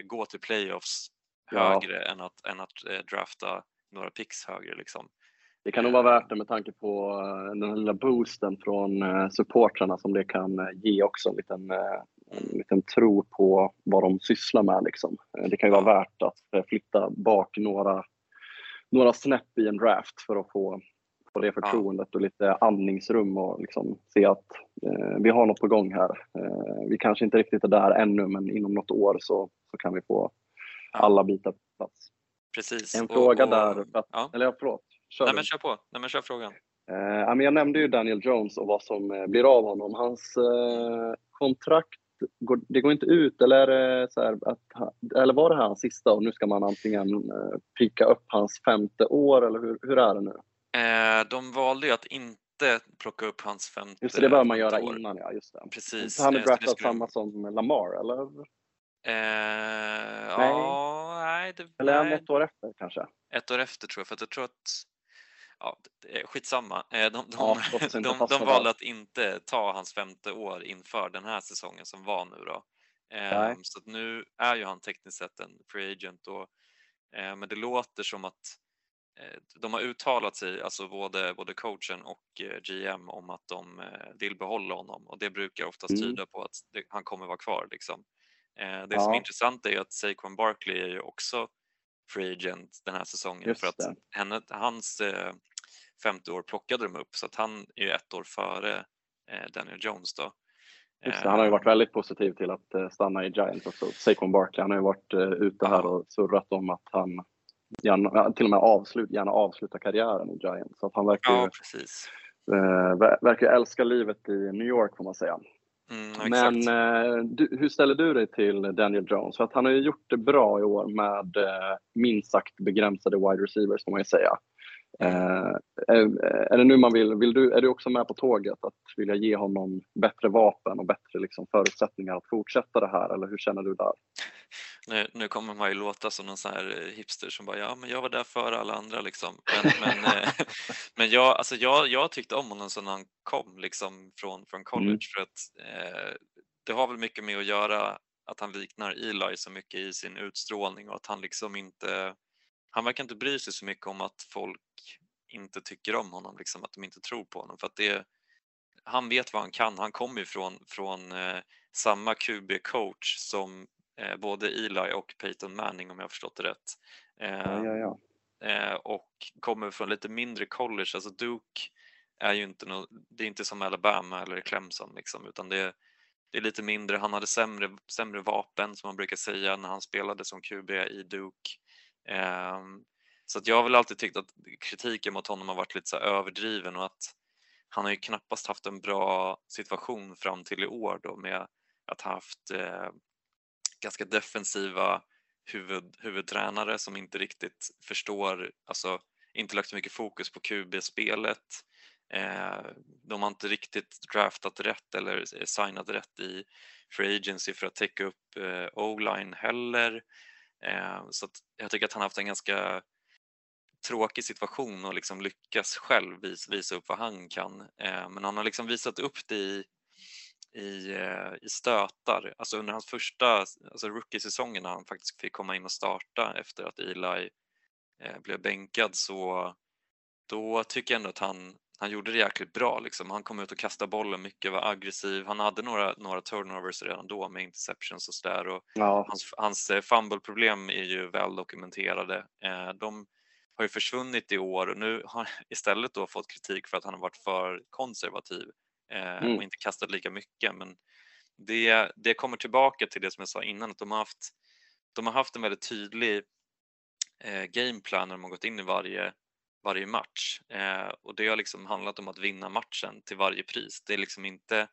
gå till playoffs Ja. högre än att, än att eh, drafta några picks högre liksom. Det kan nog vara värt det med tanke på eh, den lilla boosten från eh, supportrarna som det kan eh, ge också. En liten, en liten tro på vad de sysslar med. Liksom. Det kan ju vara värt att flytta bak några, några snäpp i en draft för att få, få det förtroendet och lite andningsrum och liksom se att eh, vi har något på gång här. Eh, vi kanske inte riktigt är där ännu men inom något år så, så kan vi få alla bitar på plats. Precis. En Och- fråga och- där, för att, Ja. eller förlåt. Kör Nej men kör på, Nej, men kör frågan. Eh, jag nämnde ju Daniel Jones och vad som eh, blir av honom. Hans eh, kontrakt, går, det går inte ut eller, är det så här att, eller var det här hans sista och nu ska man antingen eh, pricka upp hans femte år eller hur, hur är det nu? Eh, de valde ju att inte plocka upp hans femte Just det, det bör man göra år. innan ja, just det. Precis. Så han är eh, draftad skulle- samma som Lamar eller? Eh, ja, nej, det, Eller nej, ett år efter kanske? ett år efter tror jag, för att jag tror att Ja, är skitsamma. Eh, De, de, Ja, de, de valde att inte ta hans femte år inför den här säsongen som var nu då. Eh, Nej. Så att nu är ju han tekniskt sett en free agent och, eh, men det låter som att eh, de har uttalat sig, alltså både, både coachen och eh, GM om att de eh, vill behålla honom och det brukar oftast Mm. tyda på att han kommer vara kvar. Liksom. Eh, Det som är Ja. intressant är att Saquon Barkley är ju också free agent den här säsongen Just för att henne, hans eh, femte år plockade de upp så att han är ju ett år före eh, Daniel Jones då. Just det, han har ju Eh, varit väldigt positiv till att eh, stanna i Giants också. Saquon Barkley, han har ju varit eh, ute här och surrat om att han gärna, till och med avslut, gärna avslutar karriären i Giants. Så att han verkar, Ja, precis. eh, ver- verkar älska livet i New York får man säga. Mm. Men eh, du, hur ställer du dig till Daniel Jones? För att han har ju gjort det bra i år med eh, minst sagt begränsade wide receivers får man ju säga. Eh, är, är det nu man vill, vill du, är du också med på tåget att vilja ge honom bättre vapen och bättre liksom, förutsättningar att fortsätta det här eller hur känner du där? Nu, nu kommer man ju låta som någon sån här hipster som bara ja men jag var där före alla andra liksom. Men, men, eh, men jag, alltså jag, jag tyckte om honom sedan han kom liksom från, från college Mm. för att eh, det har väl mycket med att göra att han liknar Eli så mycket i sin utstrålning och att han liksom inte han verkar inte bry sig så mycket om att folk inte tycker om honom, liksom, att de inte tror på honom. För att det, han vet vad han kan. Han kommer ju från, från eh, samma QB-coach som eh, både Eli och Peyton Manning om jag har förstått det rätt. Eh, Ja, ja, ja. eh, och kommer från lite mindre college. Alltså Duke är ju inte nå det är inte som Alabama eller Clemson liksom, utan det, det är lite mindre. Han hade sämre, sämre vapen som man brukar säga när han spelade som QB i Duke. Ehm, så att jag har väl alltid tyckt att kritiken mot honom har varit lite så överdriven och att han har ju knappast haft en bra situation fram till i år då med att ha haft eh, ganska defensiva huvud, huvudtränare som inte riktigt förstår, alltså inte lagt så mycket fokus på QB-spelet. Ehm, de har inte riktigt draftat rätt eller signat rätt i free agency för att täcka upp eh, o-line heller. Eh, så att jag tycker att han har haft en ganska tråkig situation och liksom lyckas själv visa upp vad han kan. Eh, men han har liksom visat upp det i, i, eh, i stötar. Alltså under hans första alltså rookie-säsongen när han faktiskt fick komma in och starta efter att Eli blev bänkad så då tycker jag ändå att han, han gjorde det jäkligt bra. Liksom. Han kom ut och kastade bollen mycket, var aggressiv. Han hade några, några turnovers redan då med interceptions och sådär. Och ja. hans, hans eh, fumble-problem är ju väl dokumenterade. Eh, de har ju försvunnit i år och nu har istället då fått kritik för att han har varit för konservativ eh, Mm. och inte kastat lika mycket. Men det, det kommer tillbaka till det som jag sa innan, att de har haft, de har haft en väldigt tydlig gameplan när de har gått in i varje, varje match eh, och det har liksom handlat om att vinna matchen till varje pris. Det är liksom inte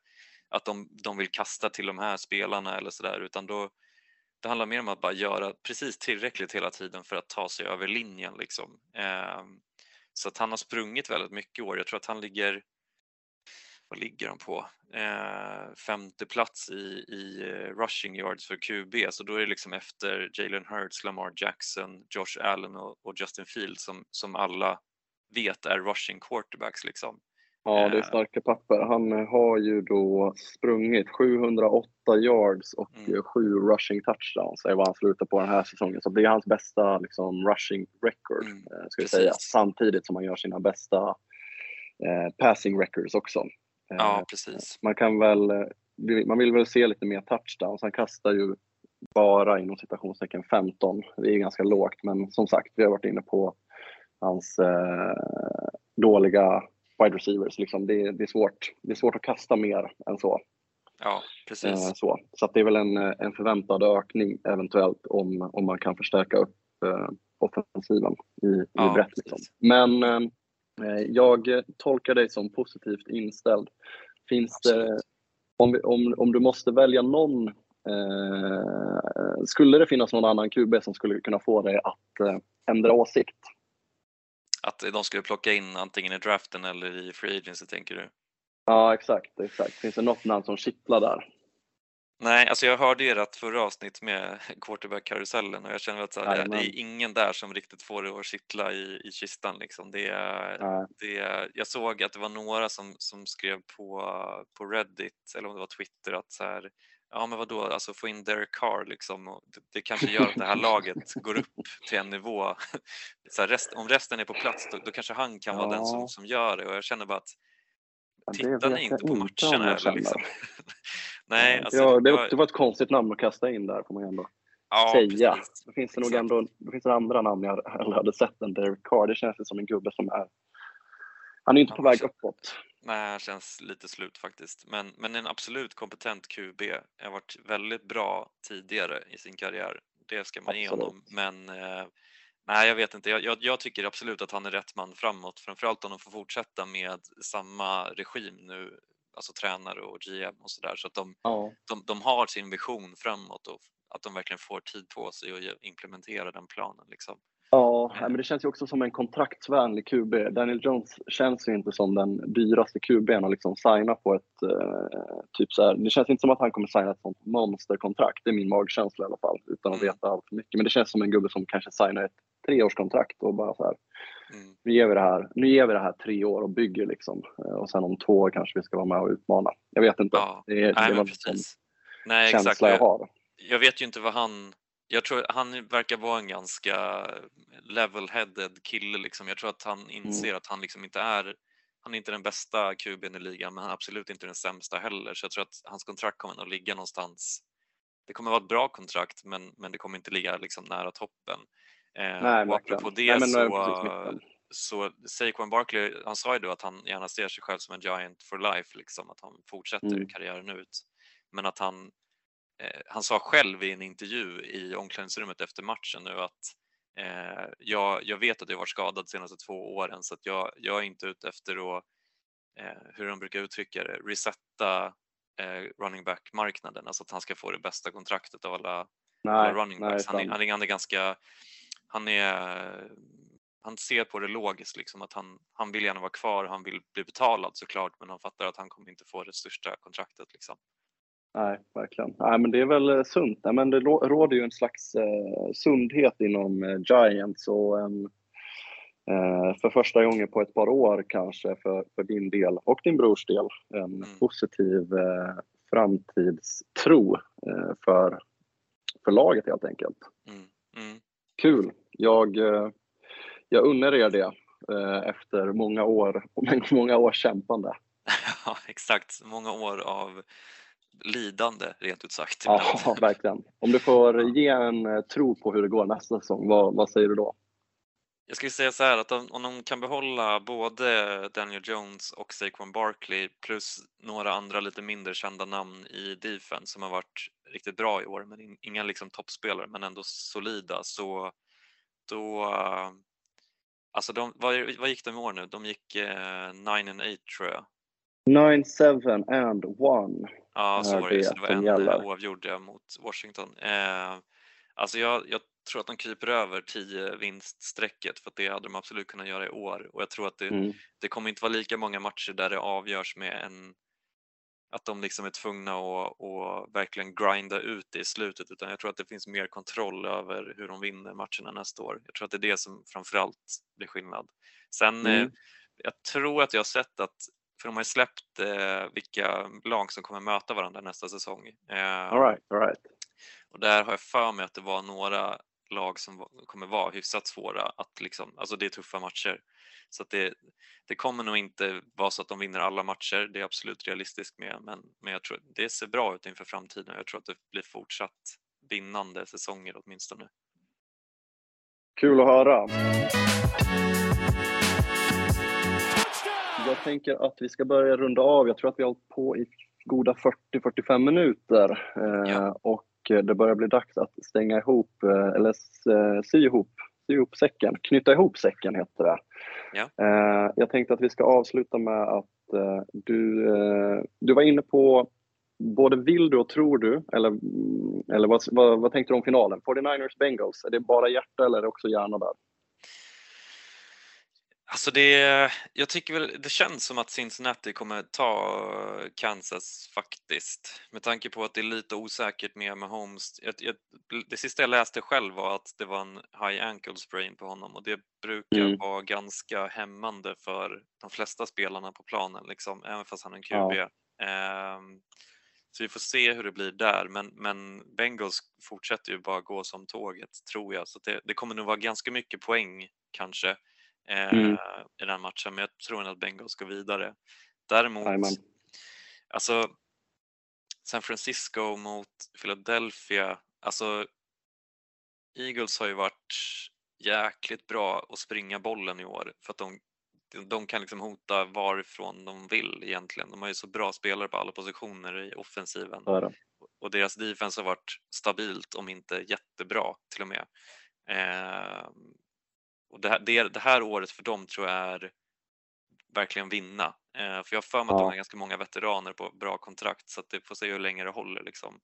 att de, de vill kasta till de här spelarna eller sådär utan då det handlar mer om att bara göra precis tillräckligt hela tiden för att ta sig över linjen. Liksom. Eh, så att han har sprungit väldigt mycket i år. Jag tror att han ligger, vad ligger han på? Eh, femte plats i, i eh, rushing yards för QB, så då är det liksom efter Jalen Hurts, Lamar Jackson, Josh Allen och, och Justin Fields som, som alla vet är rushing quarterbacks. Liksom. Ja, det är Eh. starka papper. Han eh, har ju då sprungit 708 yards och Mm. eh, sju rushing touchdowns är vad han slutar på den här säsongen. Så det är hans bästa liksom, rushing record, Mm, ska vi säga. Samtidigt som han gör sina bästa eh, passing records också. Eh, Ja, precis. Man kan väl, eh, man vill väl se lite mer touchdowns. Han kastar ju bara inom citationstecken 15. Det är ganska lågt, men som sagt, vi har varit inne på hans eh, dåliga wide receivers. Liksom. Det, det, är svårt. det är svårt att kasta mer än så. Ja, Eh, precis. så så att det är väl en, eh, en förväntad ökning eventuellt om, om man kan förstärka upp eh, offensiven i, i Ja, brett. Liksom. Men eh, jag tolkar dig som positivt inställd. Finns det, om, om, om du måste välja någon, eh, skulle det finnas någon annan QB som skulle kunna få dig att eh, ändra åsikt? Att de skulle plocka in antingen i draften eller i free agency tänker du? Ja, exakt. exakt. Finns det något namn som kittlar där? Nej, alltså jag hörde ju ert förra avsnitt med quarterback-karusellen och jag känner att så här, det, är ingen där som riktigt får det att kittla i, i kistan. Liksom. Det, Nej. det, jag såg att det var några som, som skrev på, på Reddit, eller om det var Twitter, att så här, ja men vadå, alltså få in Derek Carr liksom. Det, det kanske gör att det här laget går upp till en nivå. Så här, rest, om resten är på plats, då, då kanske han kan vara den som, Ja. som gör det och jag känner bara att Ja, Tittar ni inte på matcherna eller liksom? Nej, alltså, ja, det, jag- det var ett konstigt namn att kasta in där får man ju ändå ja, säga. precis. Då finns det nog ändå då finns det andra namn jag hellre hade sett än Derek Carr. Det känns som en gubbe som är... Han är inte på väg så- uppåt. Nej, han känns lite slut faktiskt. Men, men en absolut kompetent QB. har varit väldigt bra tidigare i sin karriär. Det ska man ge honom. Men eh, nej, jag vet inte. Jag, jag, jag tycker absolut att han är rätt man framåt. Framförallt om de får fortsätta med samma regim nu, alltså tränare och GM och sådär. Så att de, Ja. de, de har sin vision framåt och att de verkligen får tid på sig att implementera den planen. Liksom. Ja, men det känns ju också som en kontraktsvänlig QB. Daniel Jones känns ju inte som den dyraste QBn att liksom signa på ett eh, typ så här. Det känns inte som att han kommer signa ett sånt monsterkontrakt. Det är min magkänsla i alla fall, utan att Mm. veta allt för mycket. Men det känns som en gubbe som kanske signar ett treårskontrakt och bara så här. Mm. Nu ger vi det här, nu ger vi det här tre år och bygger liksom. Eh, Och sen om två år kanske vi ska vara med och utmana. Jag vet inte. Ja, det är, Nej, det är precis. Nej, exakt. känsla jag Jag, har. jag vet ju inte vad han... Jag tror han verkar vara en ganska level-headed kille. Liksom. Jag tror att han inser att han liksom inte är... Han är inte den bästa QB'n i ligan, men han är absolut inte den sämsta heller. Så jag tror att hans kontrakt kommer att ligga någonstans... Det kommer att vara ett bra kontrakt, men, men det kommer inte ligga liksom nära toppen. Eh, Nej, och apropå det Nej, men, så, så Saquon Barkley, han sa ju då att han gärna ser sig själv som en giant for life, liksom, att han fortsätter Mm. karriären ut. Men att han, eh, han sa själv i en intervju i omklädningsrummet efter matchen nu att eh, jag, jag vet att jag varit skadad de senaste två åren så att jag, jag är inte ute efter att, eh, hur de brukar uttrycka det, resetta eh, running back-marknaden, alltså att han ska få det bästa kontraktet av alla alla Nej, running nej, backs. Han sant. han, han är ganska, han är, han ser på det logiskt liksom att han, han vill gärna vara kvar, han vill bli betalad såklart men han fattar att han kommer inte få det största kontraktet liksom. Nej, verkligen. Nej, men det är väl eh, sunt. Nej, men det råder ju en slags eh, sundhet inom eh, Giants och en, eh, för första gången på ett par år kanske för, för din del och din brors del en Mm. positiv eh, framtidstro eh, för, för laget helt enkelt. Mm. Mm. Kul! Jag, eh, jag unnar er det eh, efter många år, många år kämpande. Ja, exakt. Många år av lidande rent ut sagt. Ja, verkligen. Om du får ge en eh, tro på hur det går nästa säsong, vad, vad säger du då? Jag skulle säga så här att om, om de kan behålla både Daniel Jones och Saquon Barkley plus några andra lite mindre kända namn i defense som har varit riktigt bra i år, men in, inga liksom toppspelare men ändå solida så då eh, Alltså de, vad, vad gick de i år nu? De gick eh, 9 and 8 tror jag. 9, 7 and 1. Ja, så var det. Så det var en gäller. eh, oavgjord mot Washington. Eh, alltså jag, jag tror att de kryper över 10 vinststrecket för att det hade de absolut kunnat göra i år och jag tror att det, Mm. det kommer inte vara lika många matcher där det avgörs med en att de liksom är tvungna att, att verkligen grinda ut det i slutet utan jag tror att det finns mer kontroll över hur de vinner matcherna nästa år. Jag tror att det är det som framförallt blir skillnad. Sen eh, Mm. jag tror att jag har sett att för de har ju släppt eh, vilka lag som kommer möta varandra nästa säsong. Eh, All right, all right. och där har jag för mig att det var några lag som kommer vara hyfsat svåra att liksom, alltså det är tuffa matcher. Så att det, det kommer nog inte vara så att de vinner alla matcher, det är absolut realistiskt med, men, men jag tror det ser bra ut inför framtiden. Jag tror att det blir fortsatt vinnande säsonger åtminstone. Kul att höra. Jag tänker att vi ska börja runda av. Jag tror att vi har hållit på i goda 40-45 minuter. Eh, Ja. Och det börjar bli dags att stänga ihop, eh, eller eh, sy ihop, sy ihop säcken. Knyta ihop säcken heter det. Ja. Eh, Jag tänkte att vi ska avsluta med att eh, du, eh, du var inne på både vill du och tror du, eller, mm, eller vad, vad, vad tänkte du om finalen? 49ers Bengals, är det bara hjärta eller är det också hjärna där? Alltså det, jag tycker väl, det känns som att Cincinnati kommer ta Kansas faktiskt. Med tanke på att det är lite osäkert med Mahomes. Jag, jag, det sista jag läste själv var att det var en high ankle sprain på honom och det brukar Mm. vara ganska hämmande för de flesta spelarna på planen, liksom, även fast han är en Ja. QB. Ehm, så vi får se hur det blir där, men, men Bengals fortsätter ju bara gå som tåget, tror jag. Så det, det kommer nog vara ganska mycket poäng kanske eh, Mm. i den matchen, men jag tror ändå att Bengals går vidare. Däremot, Jajamän. alltså San Francisco mot Philadelphia, alltså Eagles har ju varit jäkligt bra att springa bollen i år för att de, de kan liksom hota varifrån de vill egentligen. De har ju så bra spelare på alla positioner i offensiven det. och deras defense har varit stabilt om inte jättebra till och med. Eh, och det, här, det, det här året för dem tror jag är verkligen vinna. Eh, för jag har för mig att de Ja. har ganska många veteraner på bra kontrakt så att det får se hur länge det håller. Liksom.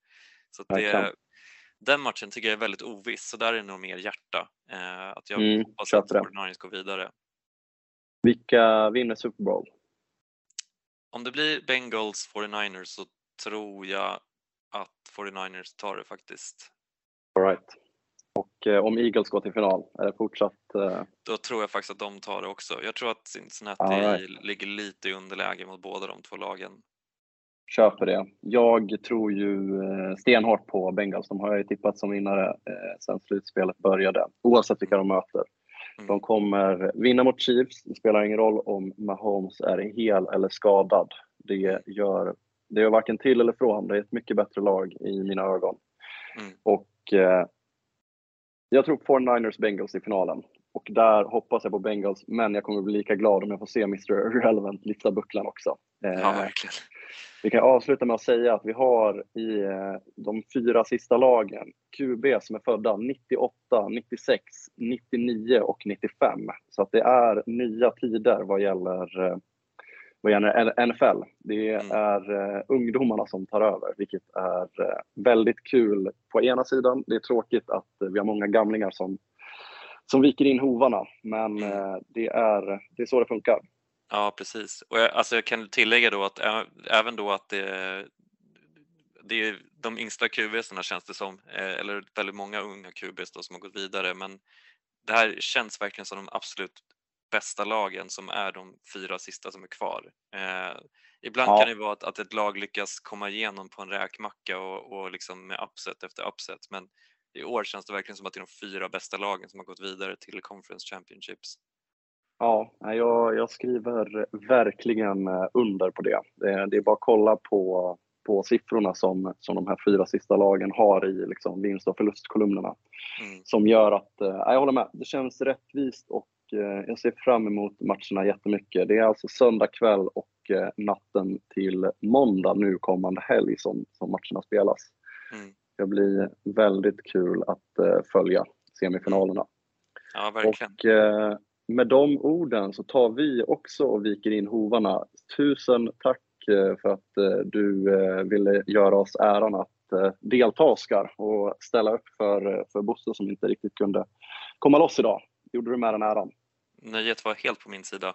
Så det, den matchen tycker jag är väldigt oviss, så där är det nog mer hjärta. Eh, att jag Mm, hoppas att. 49ers går vidare. Vilka vinner Super Bowl? Om det blir Bengals 49ers så tror jag att 49ers tar det faktiskt. All right. Och eh, om Eagles går till final, är det fortsatt... Eh, Då tror jag faktiskt att de tar det också. Jag tror att Cincinnati right. ligger lite i underläge mot båda de två lagen. köper det. Jag tror ju eh, stenhårt på Bengals. De har jag ju tippat som vinnare eh, sen slutspelet började, oavsett vilka de möter. Mm. De kommer vinna mot Chiefs. Det spelar ingen roll om Mahomes är hel eller skadad. Det gör, det gör varken till eller från. Det är ett mycket bättre lag i mina ögon. Mm. Och eh, jag tror på 49ers Bengals i finalen. Och där hoppas jag på Bengals, men jag kommer bli lika glad om jag får se Mr Relevant lyfta bucklan också. Eh, Ja, verkligen. vi kan avsluta med att säga att vi har i eh, de fyra sista lagen QB som är födda 98, 96, 99 och 95. Så att det är nya tider vad gäller, eh, vad gäller NFL. Det Mm. är eh, ungdomarna som tar över, vilket är eh, väldigt kul på ena sidan. Det är tråkigt att eh, vi har många gamlingar som, som viker in hovarna, men Mm. det, är, det är så det funkar. Ja, precis. Och jag, alltså jag kan tillägga då att även då att det, det är de yngsta QBsarna känns det som, eller väldigt många unga QBs som har gått vidare, men det här känns verkligen som de absolut bästa lagen som är de fyra sista som är kvar. Eh, ibland Ja. kan det vara att, att ett lag lyckas komma igenom på en räkmacka och, och liksom med upset efter upset, men i år känns det verkligen som att det är de fyra bästa lagen som har gått vidare till Conference Championships. Ja, jag, jag skriver verkligen eh, under på det. Det, det är bara att kolla på, på siffrorna som, som de här fyra sista lagen har i liksom, vinst och förlustkolumnerna. Mm. Som gör att, eh, jag håller med, det känns rättvist och jag ser fram emot matcherna jättemycket. Det är alltså söndag kväll och eh, natten till måndag nu kommande helg som, som matcherna spelas. Mm. Det blir väldigt kul att eh, följa semifinalerna. Ja, verkligen. Och eh, med de orden så tar vi också och viker in hovarna. Tusen tack eh, för att eh, du eh, ville göra oss äran att eh, delta Oskar och ställa upp för, eh, för Bosse som inte riktigt kunde komma loss idag. Gjorde du med den äran? Nöjet var helt på min sida.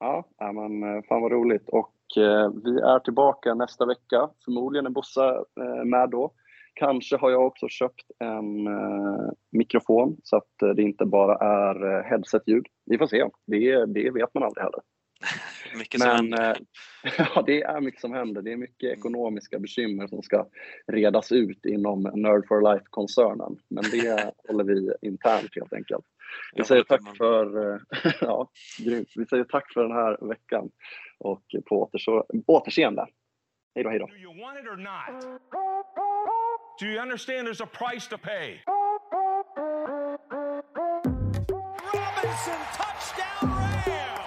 Ja, men eh, fan vad roligt. Och eh, vi är tillbaka nästa vecka. Förmodligen är Bosse eh, med då. Kanske har jag också köpt en eh, mikrofon så att eh, det inte bara är headsetljud. headset-ljud. Vi får se. Det, det vet man aldrig heller. Mycket som Men händer. eh, ja, det är mycket som händer. Det är mycket ekonomiska bekymmer som ska redas ut inom Nerd for Life-koncernen. Men det håller vi internt helt enkelt. Vi säger tack för, eh, ja. Vi säger tack för den här veckan och på återso- återseende. Hej då, hej då. Do you want it or not? Do you understand there's a price to pay? Robinson touchdown Rams.